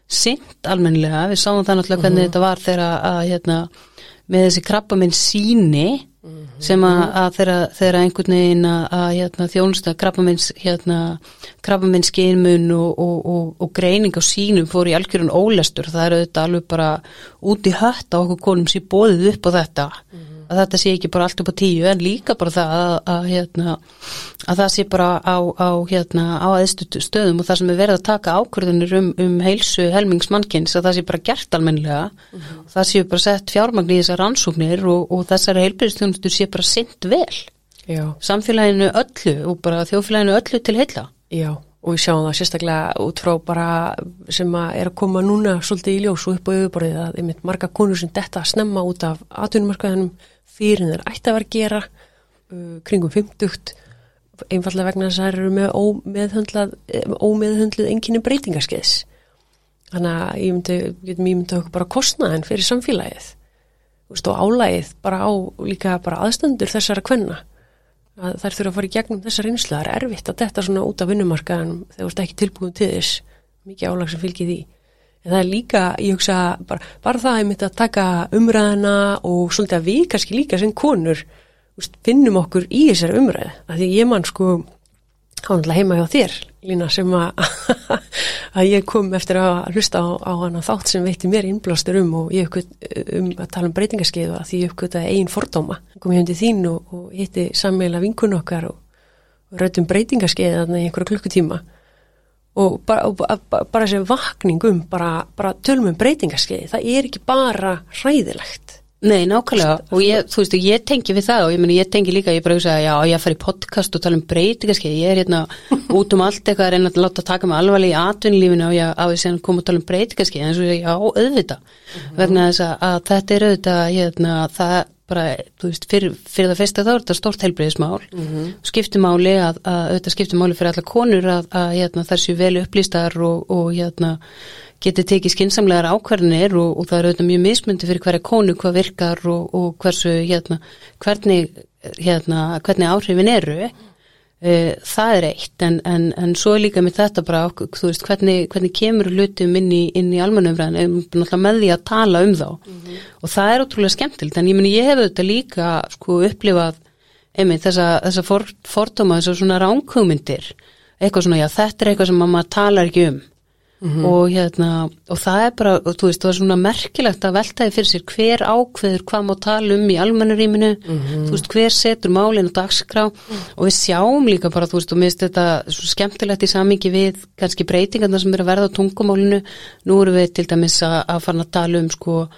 [SPEAKER 2] sint almennilega, við sáum það náttúrulega hvernig þetta var þegar að hérna, með þessi krabba minn síni sem að, að þeirra, þeirra einhvern veginn að, að hérna, þjónusta krabba minns hérna, krabba minns skeinmun og, og, og, og greining á sínum fór í algjörun ólestur, það er auðvitað alveg bara út í hött á okkur konum sem bóðið upp á þetta að þetta sé ekki bara allt upp á tíu en líka bara það að, að, hérna, að það sé bara á, á, hérna, á aðeistu stöðum og það sem er verið að taka ákvörðunir um, um heilsu helmingsmannkins að það sé bara gert almennilega mm -hmm. það sé bara sett fjármagn í þessar rannsóknir og, og þessari heilbyrðstjónustu sé bara sint vel
[SPEAKER 1] Já.
[SPEAKER 2] samfélaginu öllu og bara þjófélaginu öllu til heila
[SPEAKER 1] Já, og við sjáum það sérstaklega út frá bara sem að er að koma núna svolítið í ljós og upp á auðuborðið að einmitt marga konur sem detta að snemma út af atvinnumarkaðinum fyrir þeir ætti að vera að gera uh, kringum 50 einfallega vegna þess að það eru með ómeðhundlað, ómeðhundlið enginni breytingarskeiðs þannig að ég myndi, ég myndi okkur bara kostnaðin fyrir samfélagið. Vist, og álægið bara á líka bara aðstöndur þessara kvenna. Að þær þurfa að fara í gegnum þessar einslu það er erfitt að detta svona út af vinnumarkaðan þegar þú ert ekki tilbúin til þess. Mikið álag sem fylgir því en það er líka, ég hugsa, bara, bara það að ég myndi að taka umræðina og svolítið að við kannski líka sem konur úst, finnum okkur í þessari umræði að því ég mann sko hánlega heima hjá þér, Lína, sem að að ég kom eftir að hlusta á, á hana þátt sem veitti mér innblástur um og ég uppgöt um að tala um breytingarskeið og að því ég uppgötaði einn fordóma. Kom ég hundi þín og, og hitti sammeila vinkun okkar og, rautum breytingarskeið þarna í einhverja klukkutíma og bara, og bara, bara þessi vakning um bara, bara tölum um breytingarskeið það er ekki bara hræðilegt.
[SPEAKER 2] Nei, nákvæmlega. Og ég, þú veist, ég tengi við það og ég meni, ég tengi líka, ég bara hugsa að já, ég fari í podcast og tala um breytingarskeið, ég er hérna út um allt eitthvað að reyna að láta taka mig alvarlega í atvinnlífinu og ég á því sem koma að tala um breytingarskeið, en svo ég, já, auðvita mm -hmm. vegna þess að, að þetta er auðvita hérna, það bara, þú veist, fyrir, fyrir það fyrsta þá er þetta stórt heilbreyðismál mm -hmm. skiptimáli að, að auðvitað skiptimáli fyrir alla konur að, að hérna, þessu vel upplýstar og, og hérna geti tekið skinsamlegar ákvarðinir og, og það er auðvitað mjög mismundi fyrir hverja konu hvað virkar og, og hversu hérna, hvernig, hérna, hvernig áhrifin eru það er eitt en, en, en svo líka með þetta bara þú veist hvernig, hvernig kemur hlutum inn í, í almanumræðin með því að tala um þá. Mm -hmm. og það er ótrúlega skemmtilegt en ég meni ég hef auðvitað líka sko upplifað einmitt þessa, þessa for, fordóma þessar svona ránkugmyndir eitthvað svona já þetta er eitthvað sem maður talar ekki um Mm -hmm. og hérna og það er bara, þú veist, það er svona merkilegt að veltaði fyrir sér hver ákveður hvað má tala um í almennuríminu mm -hmm. þú veist, hver setur málinn og dagskrá mm -hmm. og við sjáum líka bara, þú veist, og minnst þetta svo skemmtilegt í samingi við kannski breytingarna sem eru að verða á tungumálinu nú eru við til dæmis að, að fara að tala um sko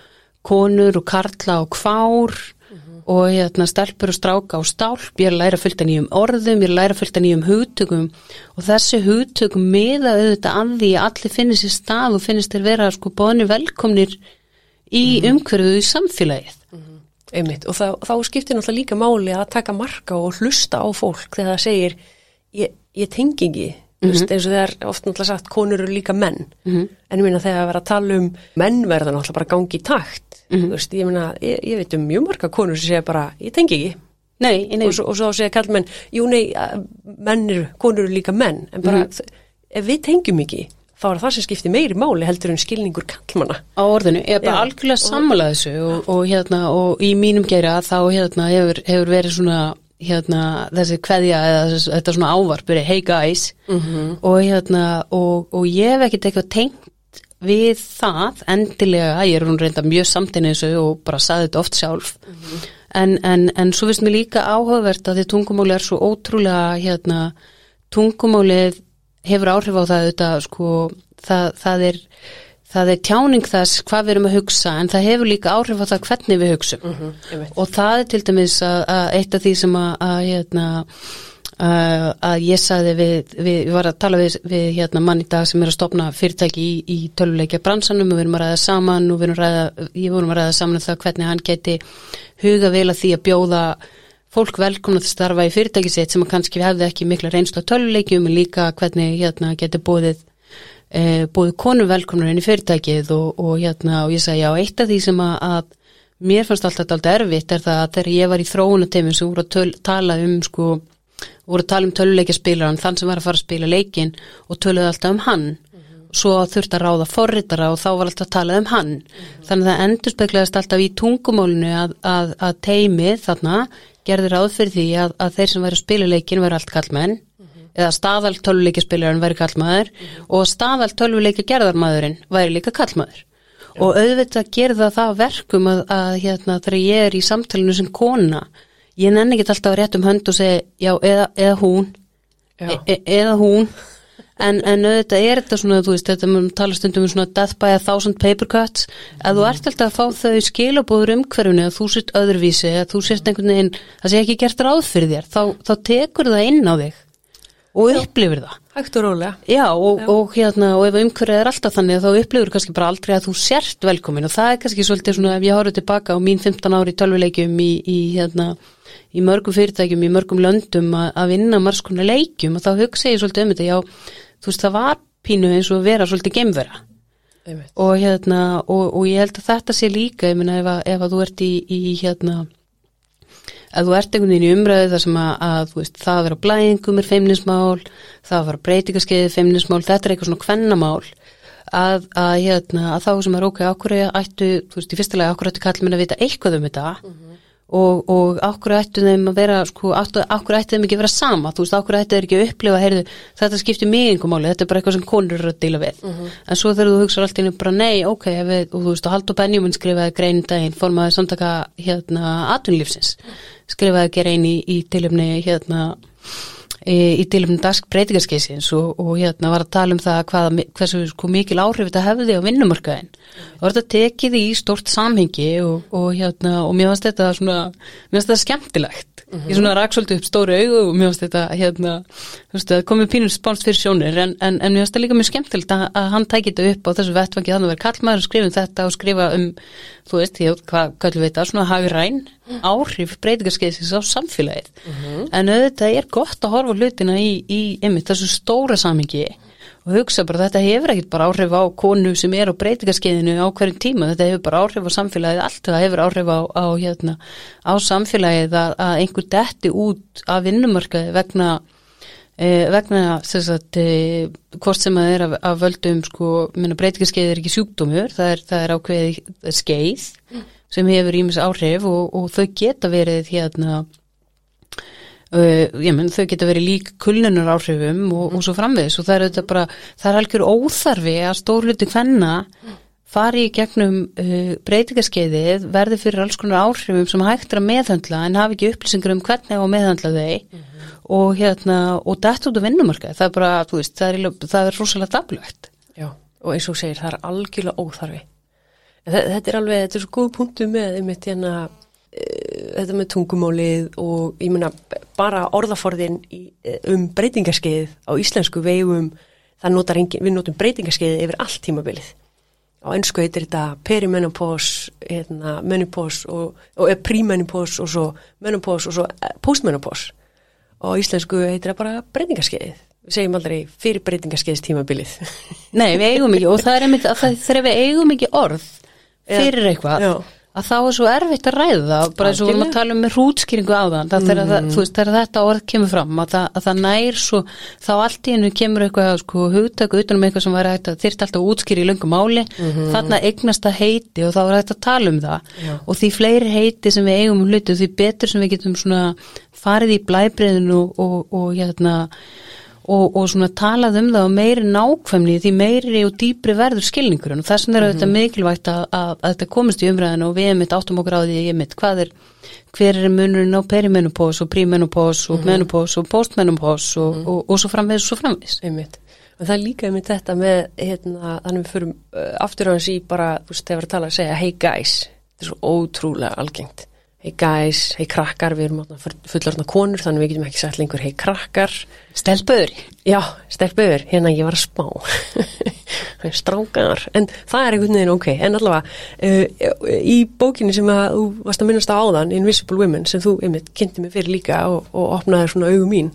[SPEAKER 2] konur og karla og kvár og hérna stelpur og stráka og stálp, ég er að læra fullt af nýjum orðum, ég er að læra fullt af nýjum hugtökum og þessi hugtökum miða auðvitað að því að allir finnir sér stað og finnist þér vera sko bóðinu velkomnir í mm. umhverfuðu í samfélagið.
[SPEAKER 1] Mm -hmm. Einmitt og þá, þá skiptir náttúrulega líka máli að taka marka og hlusta á fólk þegar það segir ég, ég tengi ekki Mm -hmm. eins og það er ofta náttúrulega sagt konur eru líka menn mm -hmm. en ég minna þegar að vera að tala um menn verða náttúrulega bara gangi í takt mm -hmm. veist, ég minna, ég, ég veit um mjög marga konur sem segja bara, ég tengi ekki
[SPEAKER 2] nei, nei.
[SPEAKER 1] og, svo, og svo segja kall menn jú nei, mennir, konur eru líka menn en bara, ef við tengjum ekki þá er það sem skiptir meiri máli heldur en skilningur kallmanna
[SPEAKER 2] á orðinu, ég er bara algjörlega sammalað þessu og, og hérna, og í mínum gera þá hérna hefur, hefur verið svona hérna, þessi kveðja eða þetta svona ávarpur hey guys.
[SPEAKER 1] Mhm.
[SPEAKER 2] og hérna og, og ég hef ekkert eitthvað tengt við það endilega, ég er hún reynda mjög samt inn í þessu og bara saði þetta oft sjálf. En, en, en svo finnst mér líka áhugavert að því tungumáli er svo ótrúlega hérna, tungumálið hefur áhrif á það þetta sko, það, það er það er tjáning þess hvað við erum að hugsa en það hefur líka áhrif á það hvernig við hugsum
[SPEAKER 1] Mhm, einmitt.
[SPEAKER 2] og það er til dæmis að, að eitt af því sem að, að hérna að, að ég sagði við, við, við var að tala við, við hérna mann í dag sem er að stopna fyrirtæki í, í töluleikja bransanum og við erum að ræða saman og við erum að ræða, ég vorum að ræða saman um það hvernig hann geti huga vel að því að bjóða fólk velkomna til að starfa í fyrirtæki sitt sem kannski hefði ekki mikla reynslu á töluleikjum en líka hvernig hérna geti búið e, búið konur velkomnar inn í fyrirtækið og, og hérna og ég sagði já eitt af því sem að, að mér fannst alltaf alltaf erfitt er það að þegar ég var í þróunateimum sem voru að töl, tala um sko voru að tala um töluleikjaspilaran þann sem var að fara að spila leikin og töluði alltaf um hann. Svo þurfti að ráða forritara og þá var alltaf að tala um hann. Þannig að það endur speklegaðist alltaf í tungumálinu að, að, að teimið þarna gerði ráð fyrir því að, að þeir sem væri að spila leikin væri allt kallmenn eða staðal töluleikjaspilarinn væri kallmaður og staðal töluleikjagerðarmaðurinn væri líka kallmaður og auðvitað gerða það að verkum að, að hérna, þegar ég er í samtalenu sem kona ég nenni ekki alltaf rétt um hönd og segja já eða, eða hún.
[SPEAKER 1] Já.
[SPEAKER 2] e, e, eða hún. En, en auðvitað er þetta svona þú veist þetta mun tala stundum um svona death by a thousand paper cuts. Að þú ert alltaf að fá þau skilabóður umhverfunu að þú sért öðruvísi að þú sért einhvern veginn það sé ekki gert ráð fyrir þér þá, þá tekur það inn á þig og upplifir það.
[SPEAKER 1] Hægt og rólega.
[SPEAKER 2] Já, og, og hérna, og ef umhverfið er alltaf þannig þá upplifur kannski bara aldrei að þú sért velkomin og það er kannski svolítið svona ef ég horfði tilbaka á mín 15 ári í tölvuleikjum í, í hérna, í mörgum fyrirtækjum, í mörgum löndum að, að vinna margs konar leikjum og þá hugsa ég svolítið um þetta, já, þú veist það var pínu eins og vera svolítið gemvera og hérna, og, og ég held að þetta sé líka, ég meina ef ef að þú ert í, í hérna að þú ert einhvern veginn í umræðu þar sem að, að veist, það að vera blæðingum er feimnismál, það að vera breytingaskeiði feimnismál, þetta er eitthvað svona kvennamál að, að, hérna, að þá sem er ok, ákvöru ættu, þú veist, í fyrsta lega ákvöru ættu kallið minn að vita eitthvað um þetta og, og ákvöru ættu þeim að vera, sko, ákvöru ættu þeim ekki að vera sama, þú veist, ákvöru ættu þeir ekki að upplifa, heyrðu, þetta skiptir mig einhver máli, þetta er bara eitthvað sem konur eru að díla við. En svo þegar þú hugsa alltaf bara nei, ok, við, og þú veist, og Haldur Benjamin skrifaði grein daginn, formaði samtaka hérna atvinnlífsins, skrifaði grein í, í tilumni hérna í, tilumni dask breytingarskeisins og, og hérna var að tala um það hvað, hversu sko, mikil áhrif þetta hefði á vinnumarkaðin og þetta tekið í stort samhengi og, og hérna og mér finnst þetta svona, mér finnst þetta skemmtilegt ég svona rak svolítið upp stóru augu og mér finnst þetta hérna, þú veist, það komið pínur spánst fyrir sjónir en, en, en mér finnst þetta líka mjög skemmtilegt að, að hann tæki þetta upp á þessu vettfangi þannig að vera kallmaður og skrifa um þetta og skrifa um þú veist, ég, hvað kallum við þetta, svona hagræn áhrif breytingarskeiðsins á samfélagið. En auðvitað er gott að horfa hlutina í, í einmitt þessu stóra samingi og hugsa bara þetta hefur ekkert bara áhrif á konu sem er á breytingarskeiðinu á hverjum tíma, þetta hefur bara áhrif á samfélagið allt, það hefur áhrif á, á, hérna, á samfélagið að, að einhver detti út af vinnumarkaði vegna Eh, vegna að eh, hvort sem að er af, af völdum sko, minna breytingarskeið er ekki sjúkdómur. Það er, það er ákveðið skeið sem hefur ímis áhrif og, og þau geta verið hérna Uh, ég menn þau geta verið lík kulnunar áhrifum og, og svo framvegis. Og það er þetta bara, það er algjör óþarfi að stórluti hvenna fari í gegnum uh, breytingarskeiðið verði fyrir alls konar áhrifum sem hægt er að meðhandla en hafi ekki upplýsingar um hvernig á meðhandla þau. Og hérna, og dætt út á vinnumarka það er bara, þú veist, það er, það er rosalega dablögt
[SPEAKER 1] Já, og eins og segir, það er algjörlega óþarfi. Þetta er alveg, þetta er svo góð punktu með einmitt hérna, eh, þetta með tungumálið og ég meina bara orðaforðin í, eh, um breytingarskeið á íslensku vegum, það notar engin, við notum breytingarskeið yfir allt tímabilið. Á ennsku heitir þetta perimenopause, hérna, menopause og, og eh, premenopause og svo menopause og svo eh, postmenopause. Og íslensku heitir það bara breytingarskeiðið. Við segjum aldrei fyrir breytingarskeiðs tímabilið.
[SPEAKER 2] Nei, við eigum ekki og það er einmitt að það, þegar við eigum ekki orð fyrir eitthvað
[SPEAKER 1] Já.
[SPEAKER 2] Að þá er svo erfitt að ræða það. Bara eins og við vorum að tala um hrútskýringu á það það þegar, það, þú veist, þegar þetta orð kemur fram að það, að það nær svo þá allt í hennu kemur eitthvað sko hugtöku utanum eitthvað sem væri hægt að þyrst alltaf að útskýra í löngum máli. Þarna eignast það heiti og þá er hægt að tala um það.
[SPEAKER 1] Já.
[SPEAKER 2] og því fleiri heiti sem við eigum um hlutu því betur sem við getum svona farið í blæbreiðinu og, og, og hérna og, og svona talað um það og meiri nákvæmni því meiri og dýpri verður skilningurinn. Og þess vegna er þetta mikilvægt að, að, að þetta komist í umræðinu og við erum mitt áttum okkur á því ég mitt hvað er hver er munurinn á perimenopós og prímenopós og menopós og postmenopós og, og, og svo framvegis og svo framvegis.
[SPEAKER 1] Einmitt. En það er líka einmitt þetta með, hérna, þannig við förum uh, aftur á í bara, þú veist, þegar við tala að segja hey guys, þetta er svo ótrúlega algengt. Hey guys, hey krakkar, við erum fullorðna konur, þannig við getum ekki sagt lengur hey krakkar.
[SPEAKER 2] Stelpur.
[SPEAKER 1] Já, stelpur, hérna ég var að spá. Strákar, en það er einhvern veginn ok, en allavega, uh, í bókinni sem að þú varst að minnast á áðan, Invisible Women, sem þú einmitt kynnti mig fyrir líka og, og opnaði svona augum mín,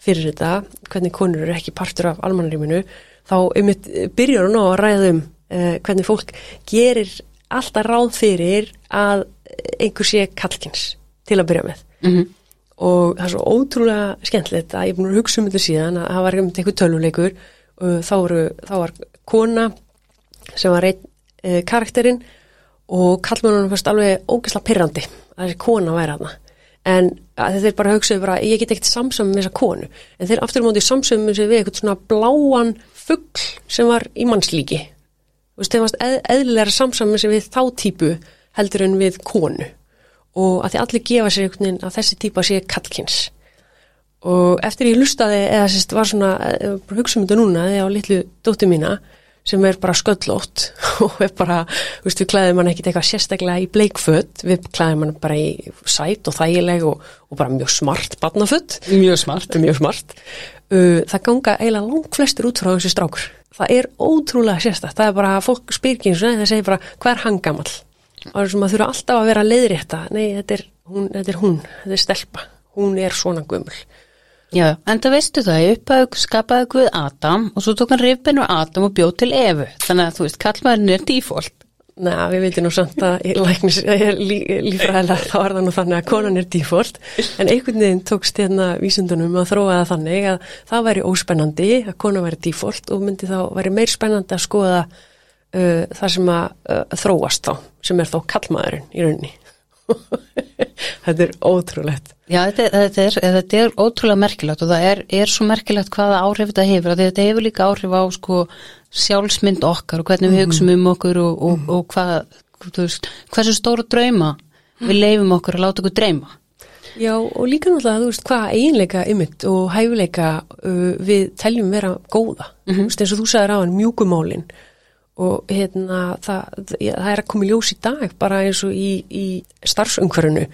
[SPEAKER 1] fyrir þetta, hvernig konur eru ekki partur af almannaríminu, þá einmitt byrjar hún á að ræða um uh, hvernig fólk gerir alltaf ráð fyrir að einhver sé kallkins til að byrja með.
[SPEAKER 2] mm
[SPEAKER 1] Og það er svo ótrúlega skemmtilegt að ég er búin að hugsa um þetta síðan að það var einhver töluleikur og þá, voru, þá var kona sem var einn e, karakterinn og kallmannunum fyrst alveg ógeðslega pyrrandi að þessi kona væri hana en að þeir bara hugsaðu bara ég get ekkert samsum með þessa konu. En þeir aftur á móti samsum með við eitthvað svona bláan fuggl sem var í mannslíki þeir varst eð, eðlilega samsum með við þá típu heldur en við konu. Og að því allir gefa sér einhvern veginn að þessi típa sé kallkins og eftir ég lustaði eða sérst var svona eh, um þetta núna þegar á litlu dóttu mína sem er bara sköllótt og er bara, þú veist, við klæðum hann ekkit eitthvað sérstaklega í bleikföt, við klæðum hann bara í sæt og þægileg og, og bara mjög smart barnaföt,
[SPEAKER 2] Mjög smart.
[SPEAKER 1] Mjög smart. Uh, það ganga eiginlega langt flestir út frá þessi strákur það er ótrúlega sérstakt, það er bara fólk spyr ekki eins og það segir bara, hvað er hann gamall og það er sem að þurfa alltaf að vera leiðrétta. Nei, þetta er hún, þetta er hún, þetta er stelpa. Hún er svona gömul.
[SPEAKER 2] Já, en það veistu það, ég uppaði skapaði Guð Adam og svo tók hann rifbinu Adam og bjóð til Evu, þannig að þú veist, kallmaðurinn er default.
[SPEAKER 1] Næ, við veitum nú samt að lífræðilega þá er það nú þannig að konan er default. En einhvern veginn tókst hérna vísundunum að þróa það þannig að það væri óspennandi að konan væri default og myndi þá væri meir spennandi að skoða uh, það sem að uh, þróast þá, sem er þá kallmaðurinn í rauninni. Þetta er ótrúlegt.
[SPEAKER 2] Já, þetta, þetta, er, þetta er ótrúlega merkilegt og það er, er svo merkilegt hvaða áhrif þetta hefur, því þetta hefur líka áhrif á sko sjálfsmynd okkar og hvernig við hugsaum um okkur og, og, og hvað, þú veist, hversu stóra drauma við leifum okkur að láta okkur dreyma.
[SPEAKER 1] Já, og líka náttúrulega, þú veist, hvað eiginleika ymmit og hæfuleika uh, við teljum vera góða, mm -hmm. eins og þú sagðir á hann mjúkumálin og hérna það, það er að koma í ljós í dag bara eins og í, í starfsumhverfinu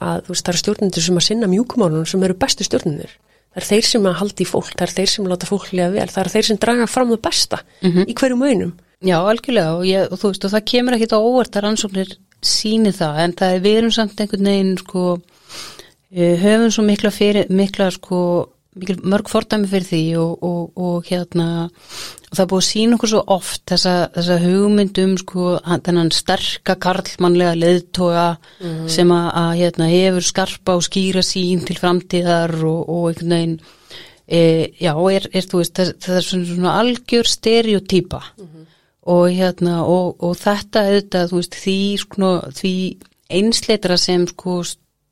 [SPEAKER 1] að þú veist, það eru stjórnendur sem að sinna mjúkumálunum sem eru bestu stjórnendur það er þeir sem að haldi fólk, það er þeir sem láta fólk liða vel, það er þeir sem draga fram það besta í hverjum önum
[SPEAKER 2] Já, algjörlega og, ég, og þú veist, og það kemur ekkit á óvart að rannsóknir síni það, en það er við erum samt einhvern veginn, sko eh, höfum svo mikla fyrir, mikla, sko mikil, mörg fordæmi fyrir því og, og, og hérna það búið að sína okkur svo oft þessa, þessa hugmyndum sko, þennan sterka karlmannlega leðtoga sem að, að hérna, hefur skarpa og skýra sín til framtíðar og, og einhvern veginn e, já, er, er veist það, það er svona, svona algjör stereotýpa og hérna og, og þetta veist, því sko, því einsleitra sem sko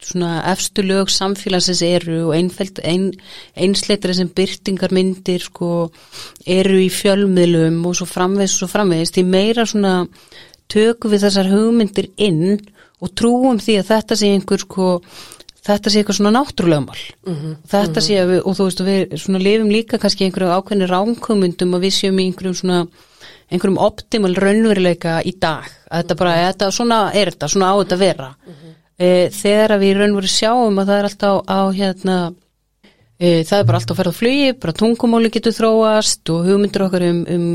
[SPEAKER 2] svona efstu lög samfélagsins eru og ein, einsleitra sem byrtingar myndir sko eru í fjölmiðlum og svo framvegis og svo framvegis. Því meira svona tökum við þessar hugmyndir inn og trúum því að þetta sé einhver sko þetta sé eitthvað svona náttúrulegumál þetta sé að við, og þú veist og við svona lifum líka kannski einhverju ákveðni ránkumundum og við séum í einhverjum svona einhverjum optimal raunveruleika í dag. Að þetta bara, þetta, svona er þetta, svona á þetta að vera e, þegar að við í raunveru sjáum að það er alltaf á, á hérna e, það er bara alltaf að ferða flugi, bara tungumáli getur þróast og hugmyndir okkar um, um,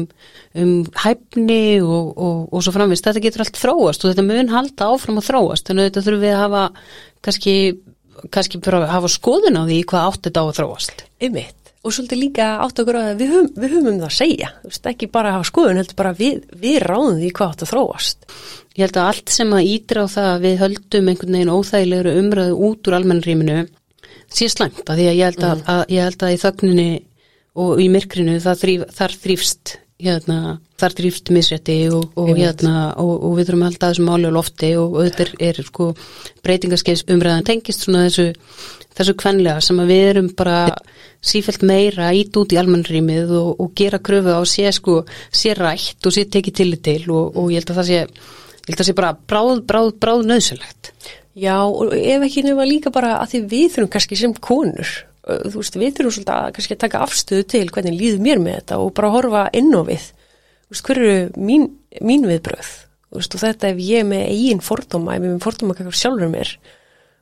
[SPEAKER 2] um hæfni og, og, og svo framvist, þetta getur allt þróast og þetta mun halda áfram að þróast. Þannig að þetta þurfum við að hafa kannski, kannski bara að hafa skoðun á því hvað átt þetta á að þróast.
[SPEAKER 1] Ymmit og svolítið líka átt okkur að við höfum, við höfum um það að segja. Ekki bara að hafa skoðun heldur bara við, við ráðum því hvað átt að þróast
[SPEAKER 2] ég held að allt sem að ídra á það að við höldum einhvern veginn óþægilegur umræðu út úr almennrýminu sé slæmt að því að ég held að, að, ég held að í þögninni og í myrkrinu þrýf, þar þrýfst hérna, þar þrýfst misrætti og, og, hérna, og, og við þurfum að halda þessu máli á lofti og auðvitað er, er sko breytingarskeis umræðan tengist svona þessu þessu kvenlega sem að við erum bara sífælt meira ít út í almannrýmið og, og gera kröfu á sé sko, sé rætt og sé tekið til til og, og ég held að það sé ég held að það sé bara bráð, bráð, bráð nöðsulegt
[SPEAKER 1] Já, og ef ekki nefna líka bara að því við þurfum kannski sem konur þú veist, við þurfum svolítið að kannski að taka afstöðu til hvernig líður mér með þetta og bara horfa inn á við. Þú veist, hver eru mín, mín viðbröð þú veist, og þetta ef ég er með eigin fordóma, ef ég er með fordóma kakar sjálfur mér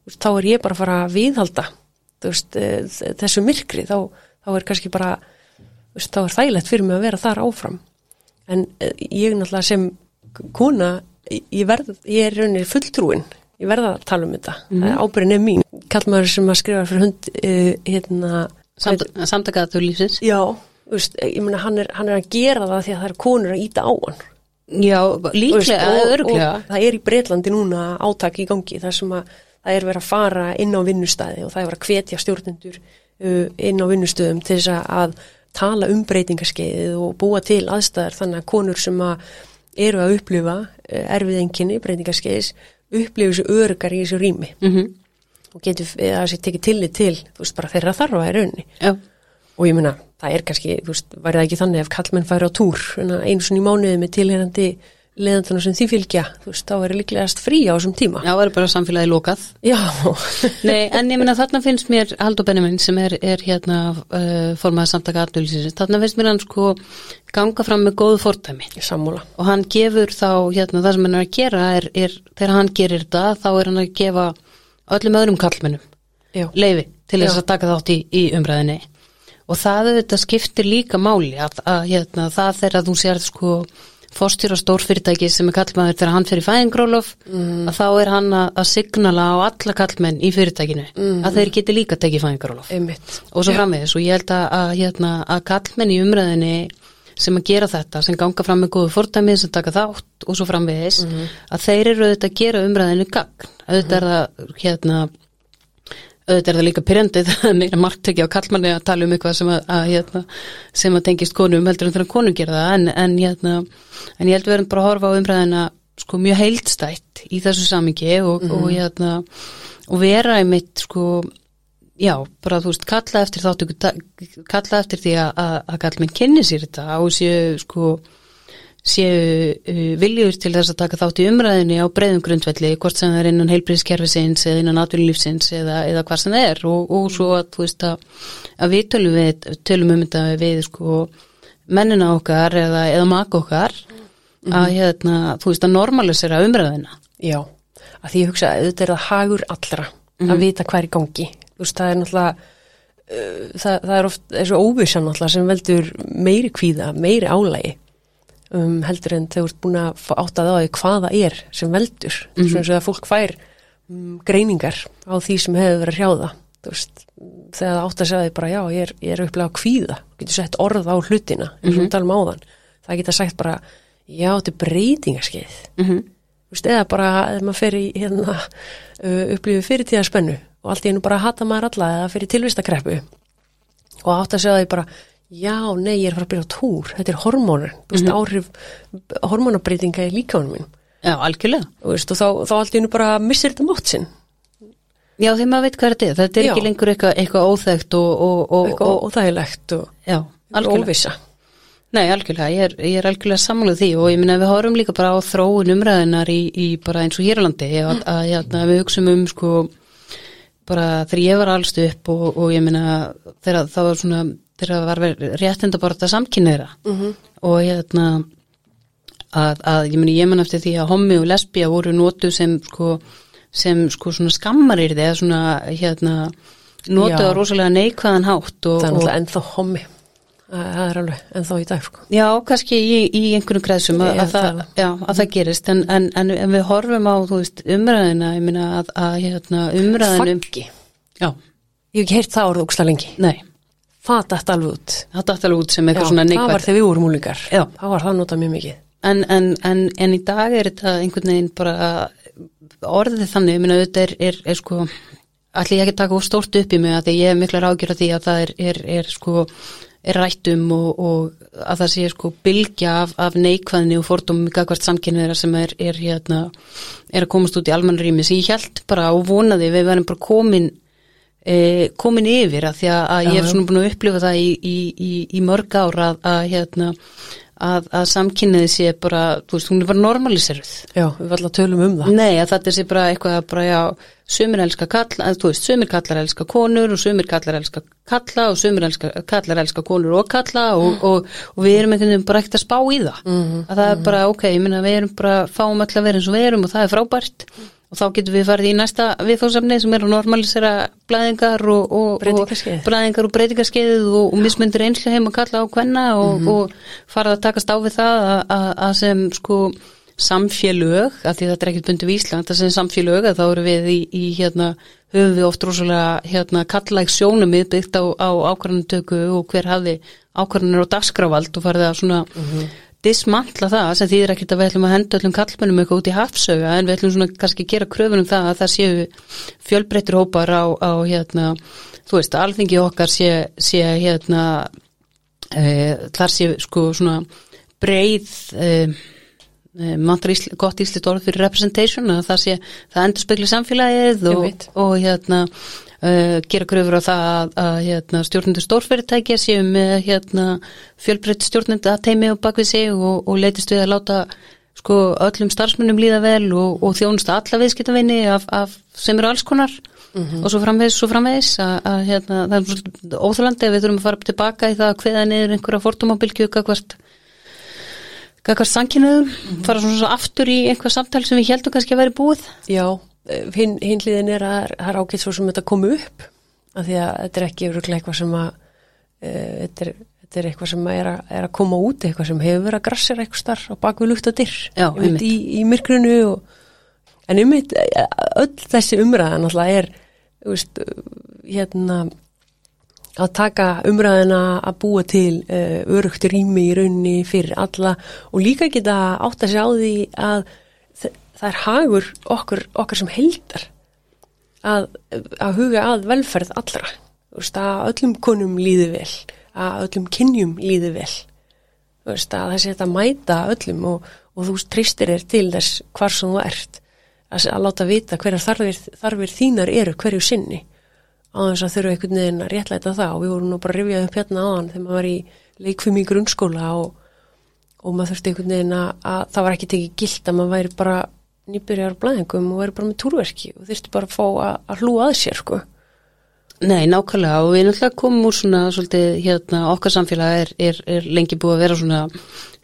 [SPEAKER 1] veist, þá er ég bara að fara að viðhalda veist, þessu myrkri. Þá, þá er kannski bara veist, þá er þægilegt fyrir mig að vera þar áfram. En ég náttúrulega sem kona, ég verð ég er raunir fulltrúin ég verða að tala um þetta, mm ábyrgin er mín. Kallmaður sem að skrifa fyrir hund uh, hérna
[SPEAKER 2] Samt, Samtakaður lífsins.
[SPEAKER 1] Já, veist, ég meina hann hann er að gera það því að það er konur að íta á hann.
[SPEAKER 2] Já, líklega, öruglega
[SPEAKER 1] Það er í Breitlandi núna átak í gangi þar sem að það er verið að fara inn á vinnustæði og það er verið að hvetja stjórnendur uh, inn á vinnustöðum til þess að tala um breytingarskeiðið og búa til aðstæðar þannig að konur sem að eru að upplifa uh, erfið enginni breytingarskeiðis upplifu þessu örgar í þessu rými
[SPEAKER 2] mm -hmm.
[SPEAKER 1] og getur það sér tekið tillit til þú veist bara þeirra þarfa er raunni
[SPEAKER 2] Já.
[SPEAKER 1] og ég minna, það er kannski þú veist, væri það ekki þannig ef kallmenn færi á túr eins og í mánuði með tilherandi leðandana sem því fylgja þú veist, þá er líklegast frí á þessum tíma.
[SPEAKER 2] Já, það er bara samfélagi lókað
[SPEAKER 1] Já.
[SPEAKER 2] Nei, en ég minna þarna finnst mér Haldur Benjamin sem er, er hérna uh, formaði samtaka aðnölusins, þarna finnst mér hann sko ganga fram með góðu fórtæmi
[SPEAKER 1] Sammúla
[SPEAKER 2] og hann gefur þá hérna það sem hann er að gera er, er þegar hann gerir þetta, þá er hann að gefa öllum öðrum kallmennum
[SPEAKER 1] Já.
[SPEAKER 2] leifi til þess að taka þátt í, í umræðinni og það auðvitað skiptir líka máli að, að hérna, það fórstjóra stórfyrirtæki sem er kallmaður þegar hann í fæðingrólof mm. að þá er hann að, signala á alla kallmenn í fyrirtækinu mm. að þeir geti líka tekið fæðingrólof og svo framvegis. Og ég held að, að, hérna, að kallmenn í umræðinni sem að gera þetta, sem ganga fram með góðu fórtæmið sem taka þátt og svo framvegis að þeir eru auðvitað að gera umræðinu gagn, auðvitað er það hérna auðvitað er það líka pyrjandið meira margtöki á kallmanni að tala um eitthvað sem að, að, hérna, sem að tengist konum heldur en þegar konum gera það. En, en, hérna, en ég held við erum bara að horfa á umræðina sko mjög heildstætt í þessu samingi og, og, hérna, og vera einmitt sko já, bara þú veist, kalla eftir þáttöku kalla eftir því að, að, að kallmenn kynni sér þetta og séu sko séu uh, viljur til þess að taka þátt í umræðinni á breyðum grundvelli hvort sem það er innan heilbriðskerfisins eða innan atvinnulífsins eða, eða hvað sem það er. Og, og svo að þú veist að, að við tölum, við, tölum um þetta við sko mennina okkar eða, eða maka okkar að hérna, þú veist að normalisera umræðina
[SPEAKER 1] Já, að því ég hugsa að þetta er það hagur allra að vita hvað er í gangi. Þú veist, það er náttúrulega uh, það, það er oft þessu óvissan náttúrulega sem veldur meiri kvíða, meiri álægi um, heldur en þú ert búin að fá átt að á því hvað það er sem veldur. Mm -hmm. svona og að fólk fær um, greiningar á því sem hefur verið að hrjáða. Veist, þegar það átt að segja því bara já, ég er, er upplega að kvíða. Getur sett orð á hlutina, talum áðan. Það geta sagt bara, já, þetta er breytingarskeið.
[SPEAKER 2] Mm -hmm.
[SPEAKER 1] Veist, eða bara ef maður fer í hérna, uh, upplifið fyrirtíða spennu og allt í hennu bara hata maður alla eða fyrir tilvistakreppu og átt að segja því bara já, nei, ég er að fara að byrja á túr. Þetta er hormónur, þú veist, áhrif hormónabreitinga í líkánum mín
[SPEAKER 2] Já, algjörlega.
[SPEAKER 1] Veist, og þá, þá allt í hennu bara missir þetta mátt sinn.
[SPEAKER 2] Já, þegar maður veit hvað þetta er, þetta er
[SPEAKER 1] Já.
[SPEAKER 2] ekki lengur eitthvað, eitthvað óþægt og, og, og,
[SPEAKER 1] eitthvað óþægilegt og óvissa.
[SPEAKER 2] Nei, algjörlega, ég er, ég er algjörlega samluð því. Og ég minna við horfum líka bara á þróun umræðinar í, í bara eins og Hérlandi að, að, að, að við hugsum um sko bara þegar ég var allstu upp og, og ég minna þegar það var svona þegar það var réttind að bara þetta samkynneira -hmm. og hérna að, að ég minna ég man eftir því að homi og lesbía voru nótu sem sko sem sko svona skammarir eða svona hérna nótu á rosalega neikvæðan hátt og,
[SPEAKER 1] það er náttúrulega ennþá hommi. Það er alveg ennþá í dag sko.
[SPEAKER 2] Já, kannski í, í einhverjum kreðsum að, að, það, já, að það gerist. En, en, en, en við horfum á veist, umræðina ég meina að, að hérna, umræðinum
[SPEAKER 1] faggi,
[SPEAKER 2] Já,
[SPEAKER 1] ég hef ekki heyrt það orðið óksla lengi.
[SPEAKER 2] Nei,
[SPEAKER 1] það dætt alveg út.
[SPEAKER 2] Það datt alveg út sem eitthvað
[SPEAKER 1] Já,
[SPEAKER 2] svona
[SPEAKER 1] það var þegar við vorum úlingar
[SPEAKER 2] Já.
[SPEAKER 1] þá var það notað mjög mikið.
[SPEAKER 2] En, en, en, en í dag er þetta einhvern veginn bara orðið þannig, ég minna auðvitað er, er, er sko, allir ég ekki taka stórt upp í mig að ég er miklar ágjör að því að það er, er, er sko er rættum og, og að það sé sko bylgja af, af neikvæðni og fordómum í gagvart samkynniðra sem er, er hérna, er að komast út í almanrými sem ég held bara og vonaði við verðum bara komin e, komin yfir að því að, að ég hef svona búin að upplifa það í, í, í, í mörg ára að, að hérna að, að samkynniði sé bara, þú veist, hún er bara normaliseruð.
[SPEAKER 1] Já, við valla tölum um það.
[SPEAKER 2] Nei, að þetta sé bara eitthvað bara, já, sömur elska kalla, að, þú veist, sömur kallar elska konur og sömur kallar elska kalla og sömur elska, kallar elska konur og kalla og, mm. og, og, og við erum einhvern veginn bara ekkert að spá í það. Mm -hmm. Að það er bara, ok, ég minna, við erum bara, fáum alltaf að vera eins og við erum og það er frábært. Mm og þá getum við farið í næsta viðfóðsefni sem er að normalisera blæðingar og, og, og blæðingar og breytingarskeiðið og, og mismundir einslu heim að kalla á hvenna og mm -hmm. farið að takast á við það að sem sko samfélög, af því þetta er ekkert bundu í Ísland, það sem samfélög að þá eru við í, í hérna, höfum við oft rosalega hérna kallæg sjónumið byggt á, á ákvarðanutöku og hver hafi ákvarðanur á dagskravald og farið að svona mm -hmm dismantla það sem þýðir ekkert að við ætlum að henda öllum kallmennum eitthvað út í hafsöga en við ætlum svona kannski að gera kröfunum það að það séu fjölbreyttir hópar á, á hérna, þú veist, alþingi okkar sé, sé hérna e, þar sé sko svona breið e, e ísli, gott íslit orð fyrir representation að það sé, það endur spekli samfélagið og, og hérna uh, gera gröfur á það að, að hérna, stjórnendur stórfyrirtækja séu með hérna, fjölbreytt stjórnenda teimi og bakvið sig og, og leitist við að láta sko, öllum starfsmunum líða vel og, og þjónustu alla viðskiptavinni af, af, sem eru alls konar mm -hmm. og svo framvegis, svo framvegis að, að hérna, það er óþálandi að við þurfum að fara tilbaka í það að hveða niður einhverja fórtumabilgju hvert hvert sankinuðum, mm -hmm. fara svona svo aftur í einhver samtal sem við heldum kannski að vera búið
[SPEAKER 1] Já, hinn hin hliðin er að það er ágætt svo sem þetta komu upp af því að þetta er ekki öruglega eitthvað sem að e, þetta, er, þetta er eitthvað sem er að, er að koma út eitthvað sem hefur verið að grassera eitthvað starf á bakvið dirr í, í myrkrunu og, en um þetta öll þessi umræðan alltaf er veist, hérna að taka umræðina að búa til uh, örugt rými í raunni fyrir alla og líka geta átt að sjá því að það er hagur okkur, okkar sem heldar að, að huga að velferð allra. Veist, að öllum konum líði vel að öllum kynjum líði vel. Veist, að þessi þetta mæta öllum og, og þú tristir þér til þess hvar sem þú ert. Að, að láta vita hverjar þarfir, þarfir þínar eru hverju sinni. Á þess að þurfu einhvern veginn að réttlæta það. Og við vorum nú bara að rifja upp hérna áðan þegar maður var í leikfum í grunnskóla og, og maður þurfti einhvern veginn að, að það var ekki tekið gilt að maður væri bara nýbyrjar blæðingum og verður bara með túrverki og þurfti bara að fá að, að hlúa að sér sko.
[SPEAKER 2] Nei, nákvæmlega og við náttúrulega komum úr svona svolítið hérna okkar samfélag er, er, er lengi búið að vera svona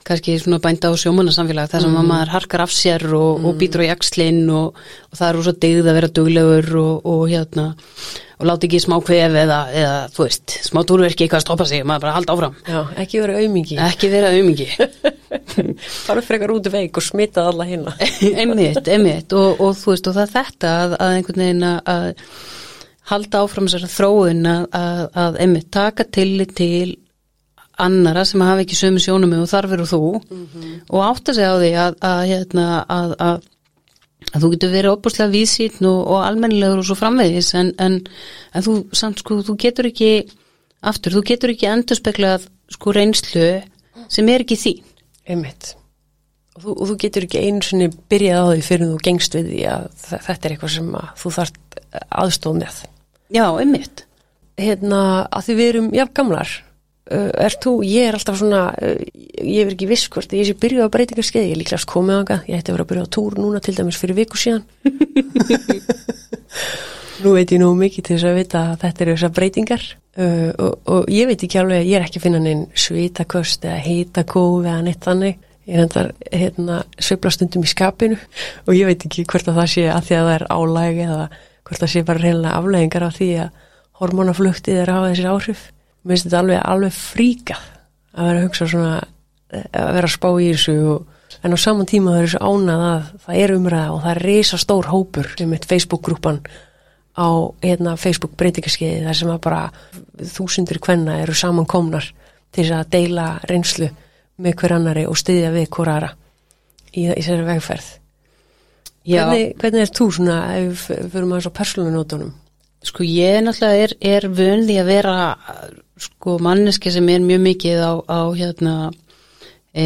[SPEAKER 2] kannski svona bænda á sjómanarsamfélag þar sem mm. maður harkar af sér og, mm. og býtur á jakslinn og, og það er úr svo degð að vera duglegur og, og hérna og láti ekki smá kvef eða, eða þú veist, smá túrverki eitthvað að stoppa sig maður bara halda áfram.
[SPEAKER 1] Já, ekki vera auðmingi.
[SPEAKER 2] Ekki vera auðmingi.
[SPEAKER 1] Fara frekar út í veik og smita alla hérna.
[SPEAKER 2] einmitt, einmitt og þú veist og það er þetta að, að einhvern veginn að halda áfram þessar þróun að, að, að einmitt taka tillit til annara sem hafa ekki sömu sjónum og þar verður þú. Mm -hmm. og átt að segja á því að, að, hérna, að, að þú getur verið opuslega vísýtn og, og almennilegur og svo framvegis en, en, þú, samt, sko, þú getur ekki aftur, þú getur ekki endur speklað sko reynslu sem er ekki þín.
[SPEAKER 1] Einmitt. Og þú, og þú getur ekki einu sinni byrjað á því fyrir þú gengst við því að þetta er eitthvað sem þú þarf aðstóð með.
[SPEAKER 2] Já, einmitt.
[SPEAKER 1] Hérna að því við erum jafn gamlar er þú, ég er alltaf svona uh, ég er ekki viss hvort ég sé byrjuð á breytingarskeið, ég er líklega komið á það ég ætti að vera að byrja á túr núna til dæmis fyrir viku síðan. Nú veit ég nú mikið til þess að vita að þetta eru þessar breytingar. Uh, og, og ég veit ekki alveg ég er ekki að finna neinn svitakost eða heitakóð eða neitt þannig. Ég hendar hérna, sveifla stundum í skapinu. Og ég veit ekki hvort að það sé að því að það er álæg eða hvort það sé bara reynilega afleggingar af því að hormonafluktið er á þessir áhrif mér finnst þetta alveg, alveg fríkað að vera að hugsa svona að vera að spá í þessu og, en á saman tíma það er þessu ánað að það er umræða og það er reysa stór hópur sem eitt Facebook-grúpan á hérna, Facebook breytingaskeiði þar sem að bara þúsundir hvenna eru samankomnar til að deila reynslu með hver annari og styðja við hver aðra í, í þessari vegferð. Hvernig, hvernig er þú svona, ef við fyrir maður svo persónunótonum?
[SPEAKER 2] Sko ég náttúrulega er, er því að vera sko manneski sem er mjög mikið á, á hérna e,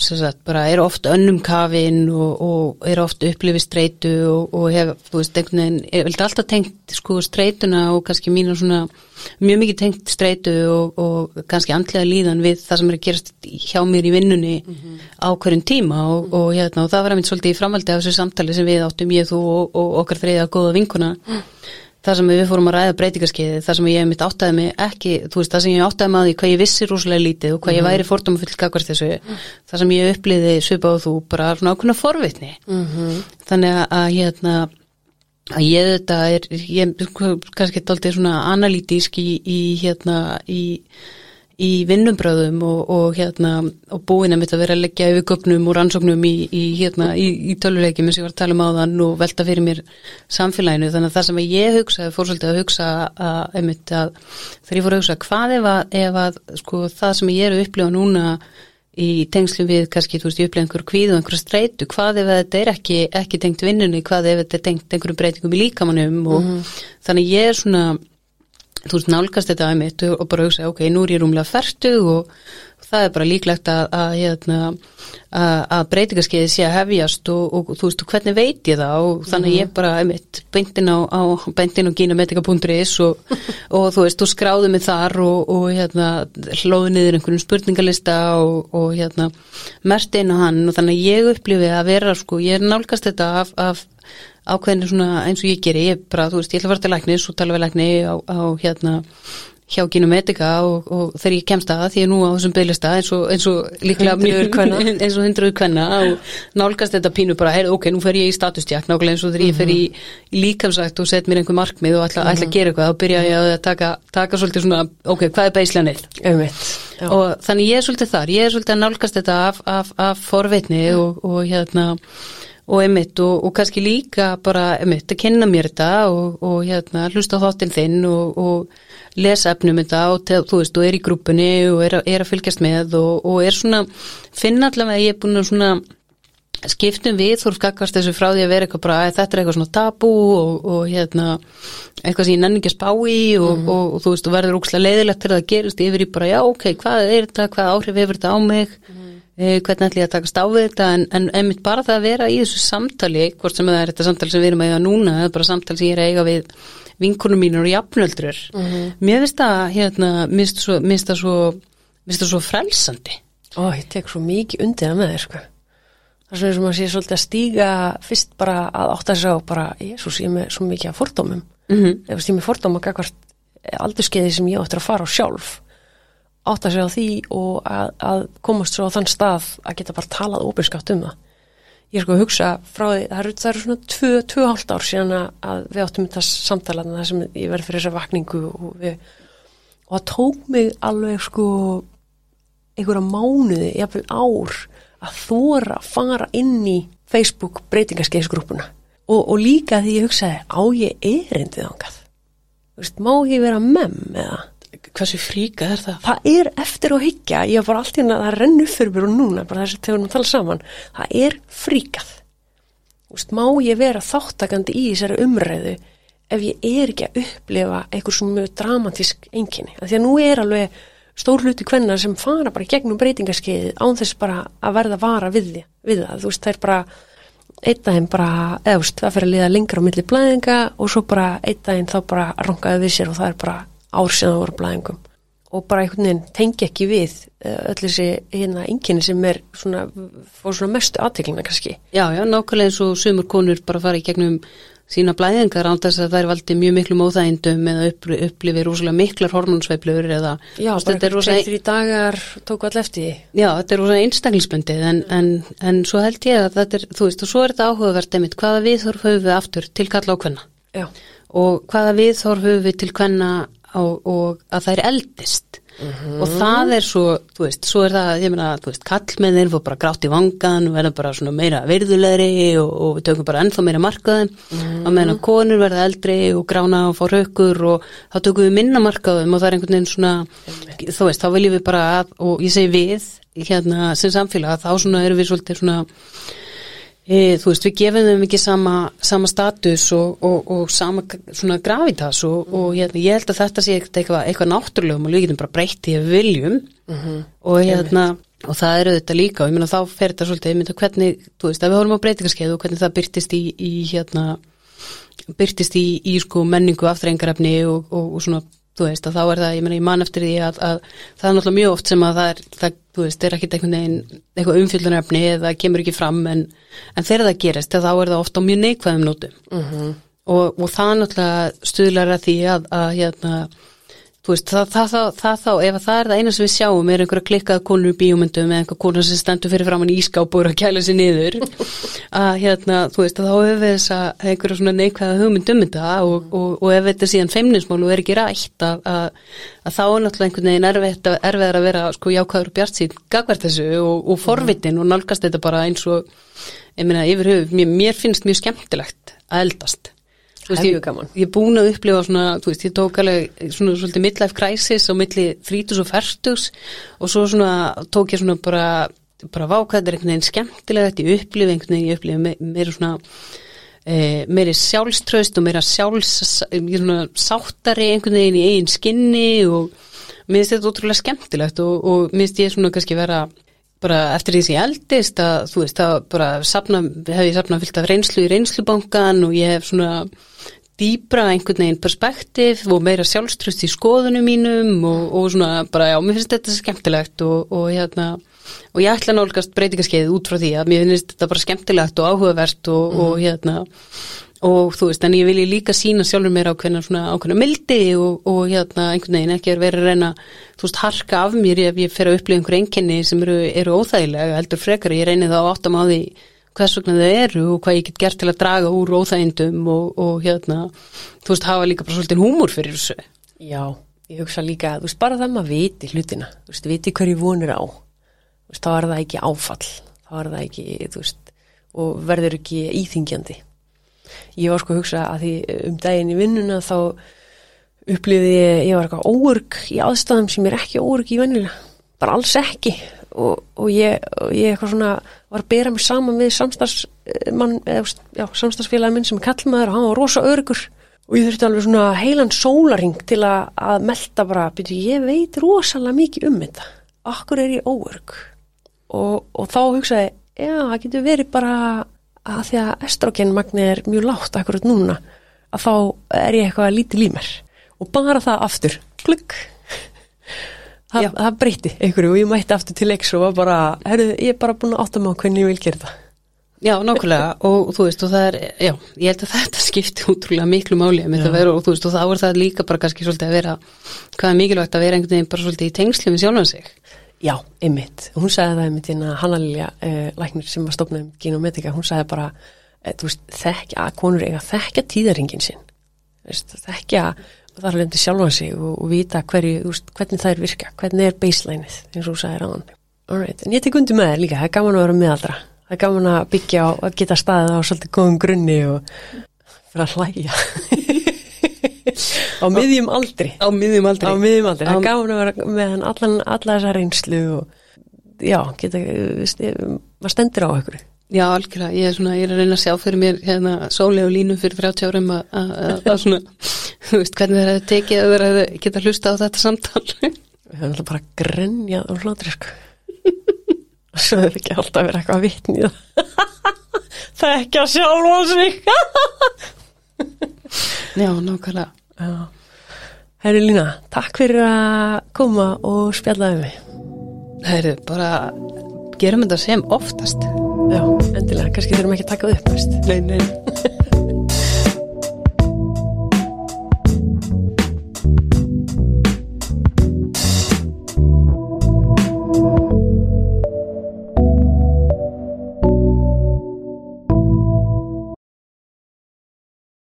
[SPEAKER 2] sem sagt, bara er oft önnum kafin og, og er oft upplifið streitu og, og hef, þú veist, einhvern veginn, vildi alltaf tengt sko streituna og kannski mína svona mjög mikið tengt streitu og, og kannski andlega líðan við það sem er að gerast hjá mér í vinnunni á hverjum tíma og, og hérna, og það var einmitt svolítið í framhaldi af þessu samtali sem við áttum ég, þú og, og okkar þriða góða vinkuna það sem við fórum að ræða breytingarskeiði það sem ég mitt áttaði mig ekki þú veist það sem ég áttaði mig að því hvað ég vissi rúslega lítið og hvað ég væri fordóma full kakvart þessu það sem ég uppliði svipa og þú bara svona ákveðna forvitni -hmm. þannig að, hérna að ég þetta er ég kannski dálítið svona analítísk í, í hérna í í vinnumbröðum og, og hérna og búin að mitt að vera að leggja yfir göpnum og rannsóknum í, í hérna í, í töluleikjum sem ég var að tala um áðan og velta fyrir mér samfélaginu. Þannig að það sem ég hugsaði fór svolítið að hugsa að, einmitt, að þegar ég fór að hugsa hvað ef að, ef að sko, það sem ég er að upplifa núna í tengslu við kannski, þú veist, ég upplega einhver kvíð og einhver streitu, hvað ef þetta er ekki, ekki tengt vinnunni, hvað ef þetta er tengt einhverjum breytingum í líkamannum og þannig ég er svona þú veist, nálgast þetta að mitt og bara hugsa, ok, nú er ég rúmlega færtug og það er bara líklegt að, að, hérna, að, að breytingarskeiði sé að hefjast og, og þú veist, og hvernig veit ég það? Og þannig ég bara, einmitt, beintin á, á beintin á gínametika.is og, og þú veist, þú skráði mig þar og, og hérna, hlóði niður einhvern spurningalista og hérna, mert inn á hann. Og þannig ég upplifið að vera, sko, ég er nálgast þetta af, af ákveðinu svona eins og ég geri, ég bara, þú veist, ég ætla að fara til læknis og tala við lækni á, á hérna hjá Ginometika og, og þegar ég kemst að því ég er nú á þessum bygglista eins eins og líklega
[SPEAKER 1] kvenna.
[SPEAKER 2] eins og hundruður kvenna og nálgast þetta pínu bara, hey, ok, nú fer ég í statustjakt nákvæmlega eins og þegar ég fer í, í líkamsætt og set mér einhver markmið og ætla, ætla að gera eitthvað þá byrja ég að taka, taka svolítið svona ok, hvað er.
[SPEAKER 1] Já.
[SPEAKER 2] og þannig ég er svolítið þar, ég er svolítið að nálgast þetta af, af, af forvitni og, og hérna og einmitt og, og kannski líka bara einmitt að kenna mér þetta og, og hérna hlusta þáttinn þinn og, og lesa efnum þetta og te, þú veist og er í grúpunni og er, að- er að fylgjast með og, og er svona finna allavega að ég er búin að svona skiptum við þú skakast þessu frá því að vera eitthvað bara að þetta er eitthvað svona tabú og, og hérna eitthvað sem ég nenni ekki að spá í og, og, og þú veist, þú verður úkslega leiðilegt til það gerist yfir í bara, já, ok, hvað er þetta? Hvað áhrif hefur þetta á mig? Eh, hvernig ætlum ég að takast á við þetta en, en einmitt bara það að vera í þessu samtali hvort sem það er þetta samtali sem við erum að eiga núna eða bara samtali sem ég er að eiga við vinkunum mínur og jafnöldrur mér finnst það, hérna, mér finnst svo, mér finnst það svo, mér finnst það svo frelsandi
[SPEAKER 1] Ó, ég tek svo mikið undir það með þér, sko. Það er svona sem að sé svolítið að stíga fyrst bara að átta sig á bara, Jésús, ég er með svo mikið af fordómum.
[SPEAKER 2] mm -hmm.
[SPEAKER 1] Ég er með fordóma gagvart aldurskeiði sem ég áttur að fara á sjálf. Átta sig á því og að, að komast svo á þann stað að geta bara talað óbyrskapt um það. Ég er sko að hugsa frá því, það eru, það eru svona tvö, tvö hálft ár síðan að, við áttum þetta samtalaðna þar sem ég verði fyrir þessa vakningu og við, og það tók mig alveg sko einhverja mánuði, jafnvel ár að þóra að fara inn í Facebook breytingarskeiðsgrúpuna og, og líka því ég hugsaði á ég erindið ángað Þú veist, má ég vera mem eða
[SPEAKER 2] hversu fríka er það?
[SPEAKER 1] það er eftir að hyggja, ég var bara allt í hérna að renna upp fyrir mér og núna, bara þessi þegar við að tala saman. Það er fríkað. Veist, má ég vera þáttakandi í þessari umræðu ef ég er ekki að upplifa einhver svona mjög dramatísk einkinni, af því að nú er alveg stór hluti kvenna sem fara bara gegnum breytingarskeiði án þess bara að verða vara við, því, við það, þú veist, það er bara einn daginn bara, eða þú veist, það fyrir að liða lengra á milli blæðinga og svo bara einn daginn þá bara rankaði við sér og það er bara ár síðan það voru blæðingum og bara einhvern veginn tengi ekki við eh, öll þessi hérna einkinni sem er svona, fór svona mestu aðteklina kannski.
[SPEAKER 2] Já, já, nákvæmlega eins og sumur konur bara fara í gegnum sína blæðingar án þess að það er valdið mjög miklum óþægindum eða uppli- upplifir rosalega miklar hormónsveiflur eða
[SPEAKER 1] Já, bara tveir, þrý dagar tóku all eftir því.
[SPEAKER 2] Já, þetta er rosa einstaklingsbundið en, en, en svo held ég að þetta er, þú veist, og svo er þetta áhugavert einmitt, hvaða viðhorf höfum við aftur til kalla á kvenna
[SPEAKER 1] Já,
[SPEAKER 2] og hvaða viðhorf höfum við til kvenna og, og að það er eldist. Og það er svo, þú veist, svo er það, ég meina, þú veist, kallmennir fór bara grátt í vangan, verða bara svona meira virðulegri og, og við tökum bara ennþá meira markaðum, á meðan að konur verða eldri og grána og fá raukur og þá tökum við minna markaðum og það er einhvern veginn svona, þú veist, þá viljum við bara að, og ég segi við, hérna sem samfélag þá svona erum við svolítið svona e, þú veist, við gefum þeim ekki sama, sama status og, og, og sama svona gravitas og, og hérna, ég held að þetta sé eitthvað, eitthvað, náttúrulegum og við getum bara breytt í við viljum. Og hérna og það eru þetta líka og ég meina þá fer þetta svolítið, ég meina hvernig, þú veist, ef við horfum á breytingarskeið og hvernig það byrtist í, í hérna byrtist í, í sko menningu og, og svona, þú veist, að þá er það, ég meina, ég man eftir því að, að það er náttúrulega mjög oft sem að það er, það, þú veist, er ekkit einhvern veginn eitthvað umfyllunarefni eða kemur ekki fram en, en þegar það gerist, þá er það ofta á mjög neikvæðum nótum
[SPEAKER 1] Mhm.
[SPEAKER 2] og, og það náttúrulega stuðlar að því að, að hérna, veist, það, það, það, það þá, ef að það er það eina sem við sjáum er einhverja klikkað konur í bíómyndum eða einhver konur sem stendur fyrir framann í ískáp og er að kæla sér niður. Að hérna, þú veist, að þá hefur við þessa einhverja svona neikvæða hugmynd um þetta og, og, og ef þetta er síðan feimnismál og er ekki rætt að, að, að þá er náttúrulega einhvern veginn erfitt að, erfiðar að vera sko jákvæður og bjart sín gagvert þessu og, og forvitin og nálgast þetta bara eins og ég meina yfir höfuð, mér, mér finnst mjög skemmtilegt að eldast veist, ég, er búin að upplifa svona, þú veist, ég tók alveg svona svolítið midlife crisis á milli 30 og 40 og svo svona tók ég svona bara, bara vákvæðir einhvern veginn skemmtilegt, ég upplifa einhvern veginn, ég upplifa me, meira svona e, meiri sjálfströst og meira sjálfs, svona sáttari einhvern veginn í eigin skinni og mér finnst þetta ótrúlega skemmtilegt og, og mér finnst ég svona kannski vera bara eftir því sem ég eldist að þú veist að bara safna, hef ég safnað fyllt af reynslu í reynslubankan og ég hef svona dýbra einhvern veginn perspektíf og meira sjálfströst í skoðunum mínum og, og svona bara já, mér finnst þetta skemmtilegt og, og hérna og ég ætla nálgast breytingaskeið út frá því að mér finnst þetta bara skemmtilegt og áhugavert og, og hérna og þú veist, en ég vilji líka sína sjálfur mér ákveðna svona ákveðna mildi og, og hérna einhvern veginn ekki er verið að reyna þú veist, harka af mér ef ég fer að upplifa einhver enginni sem eru, eru óþægilega heldur frekar, ég reyni þá áttam á því hvers vegna þau eru og hvað ég get gert til að draga úr óþægindum og, og hérna, þú veist, hafa líka bara svolítið húmor fyrir þessu
[SPEAKER 1] Já, ég hugsa líka, þú veist, bara það maður viti hlutina, þú veist, viti hverju vonir á, þú veist, þá er það ekki áfall, þá er það ekki, þú veist, og verður ekki íþingjandi. Ég var sko að hugsa að því um daginn í vinnuna þá upplýði ég, ég var eitthvað óörg í aðstæðum sem er ekki óörg í vennilega, bara alls ekki. Og, og ég, ég eitthvað svona var að bera mig saman við samstarfsmann, eða, já, samstarfsfélagi minn sem er kallmaður og hann var rosa örgur. Og ég þurfti alveg svona heilan sólaring til að, að melda bara, byrju, ég veit rosalega mikið um þetta, akkur er ég óörg? Og, og þá hugsaði, já, það getur verið bara að því að estrogenmagni er mjög lágt akkurat núna, að þá er ég eitthvað lítið í mér. Og bara það aftur, klukk
[SPEAKER 2] Já.
[SPEAKER 1] það breyti einhverju og ég mætti aftur til leiks og var bara, herru, ég er bara búin að átta mig á hvernig ég vil gera það.
[SPEAKER 2] Já, nákvæmlega. Og þú veist og það er, já, ég held að þetta skipti útrúlega miklu máli með það vera og þú veist og þá er það líka bara kannski svolítið að vera hvað er mikilvægt að vera einhvern veginn bara svolítið í tengslu með sjálfan sig
[SPEAKER 1] Já, einmitt. Hún sagði það einmitt hérna Hanna Lilja, eh, læknir sem var stofnað um genometika, hún sagði bara eh, veist, þekkja, að konur eiga að þekkja tíðaringin sinn, veist, þekkja þar lendi sjálfan sig og, og vita hverju, veist, hvernig það er virka hvernig er baselineið, eins og þú sagði ráðan Alright, en ég tek undir með þér líka, það er gaman að vera meðaldra, það er gaman að byggja á að geta staðið á svolítið góðum grunni og fyrir að hlæja á miðjum aldri.
[SPEAKER 2] Á miðjum aldrei
[SPEAKER 1] á miðjum aldrei, það er gaman að vera með hann allan, alla þessa reynslu og já, geta, veist, maður stendur á ykkur
[SPEAKER 2] Já, algjörlega, ég er svona, ég er að reyna að sjá fyrir mér hérna sólegu línu fyrir 30 árum að- að að- að svona, þú veist, hvernig það hefði tekið að vera að geta hlusta á þetta samtal.
[SPEAKER 1] Við höfum alltaf bara grenjað um hlátri sko. Og svo er ekki alltaf að vera eitthvað vitni í það. Er ekki að sjálfa sig
[SPEAKER 2] Já, nákvæmlega.
[SPEAKER 1] Herri Lína, takk fyrir að koma og spjallaði mig.
[SPEAKER 2] Það eru bara, gerum þetta sem oftast.
[SPEAKER 1] Já, endilega, kannski þurfum ekki að taka upp.
[SPEAKER 2] Nei, nei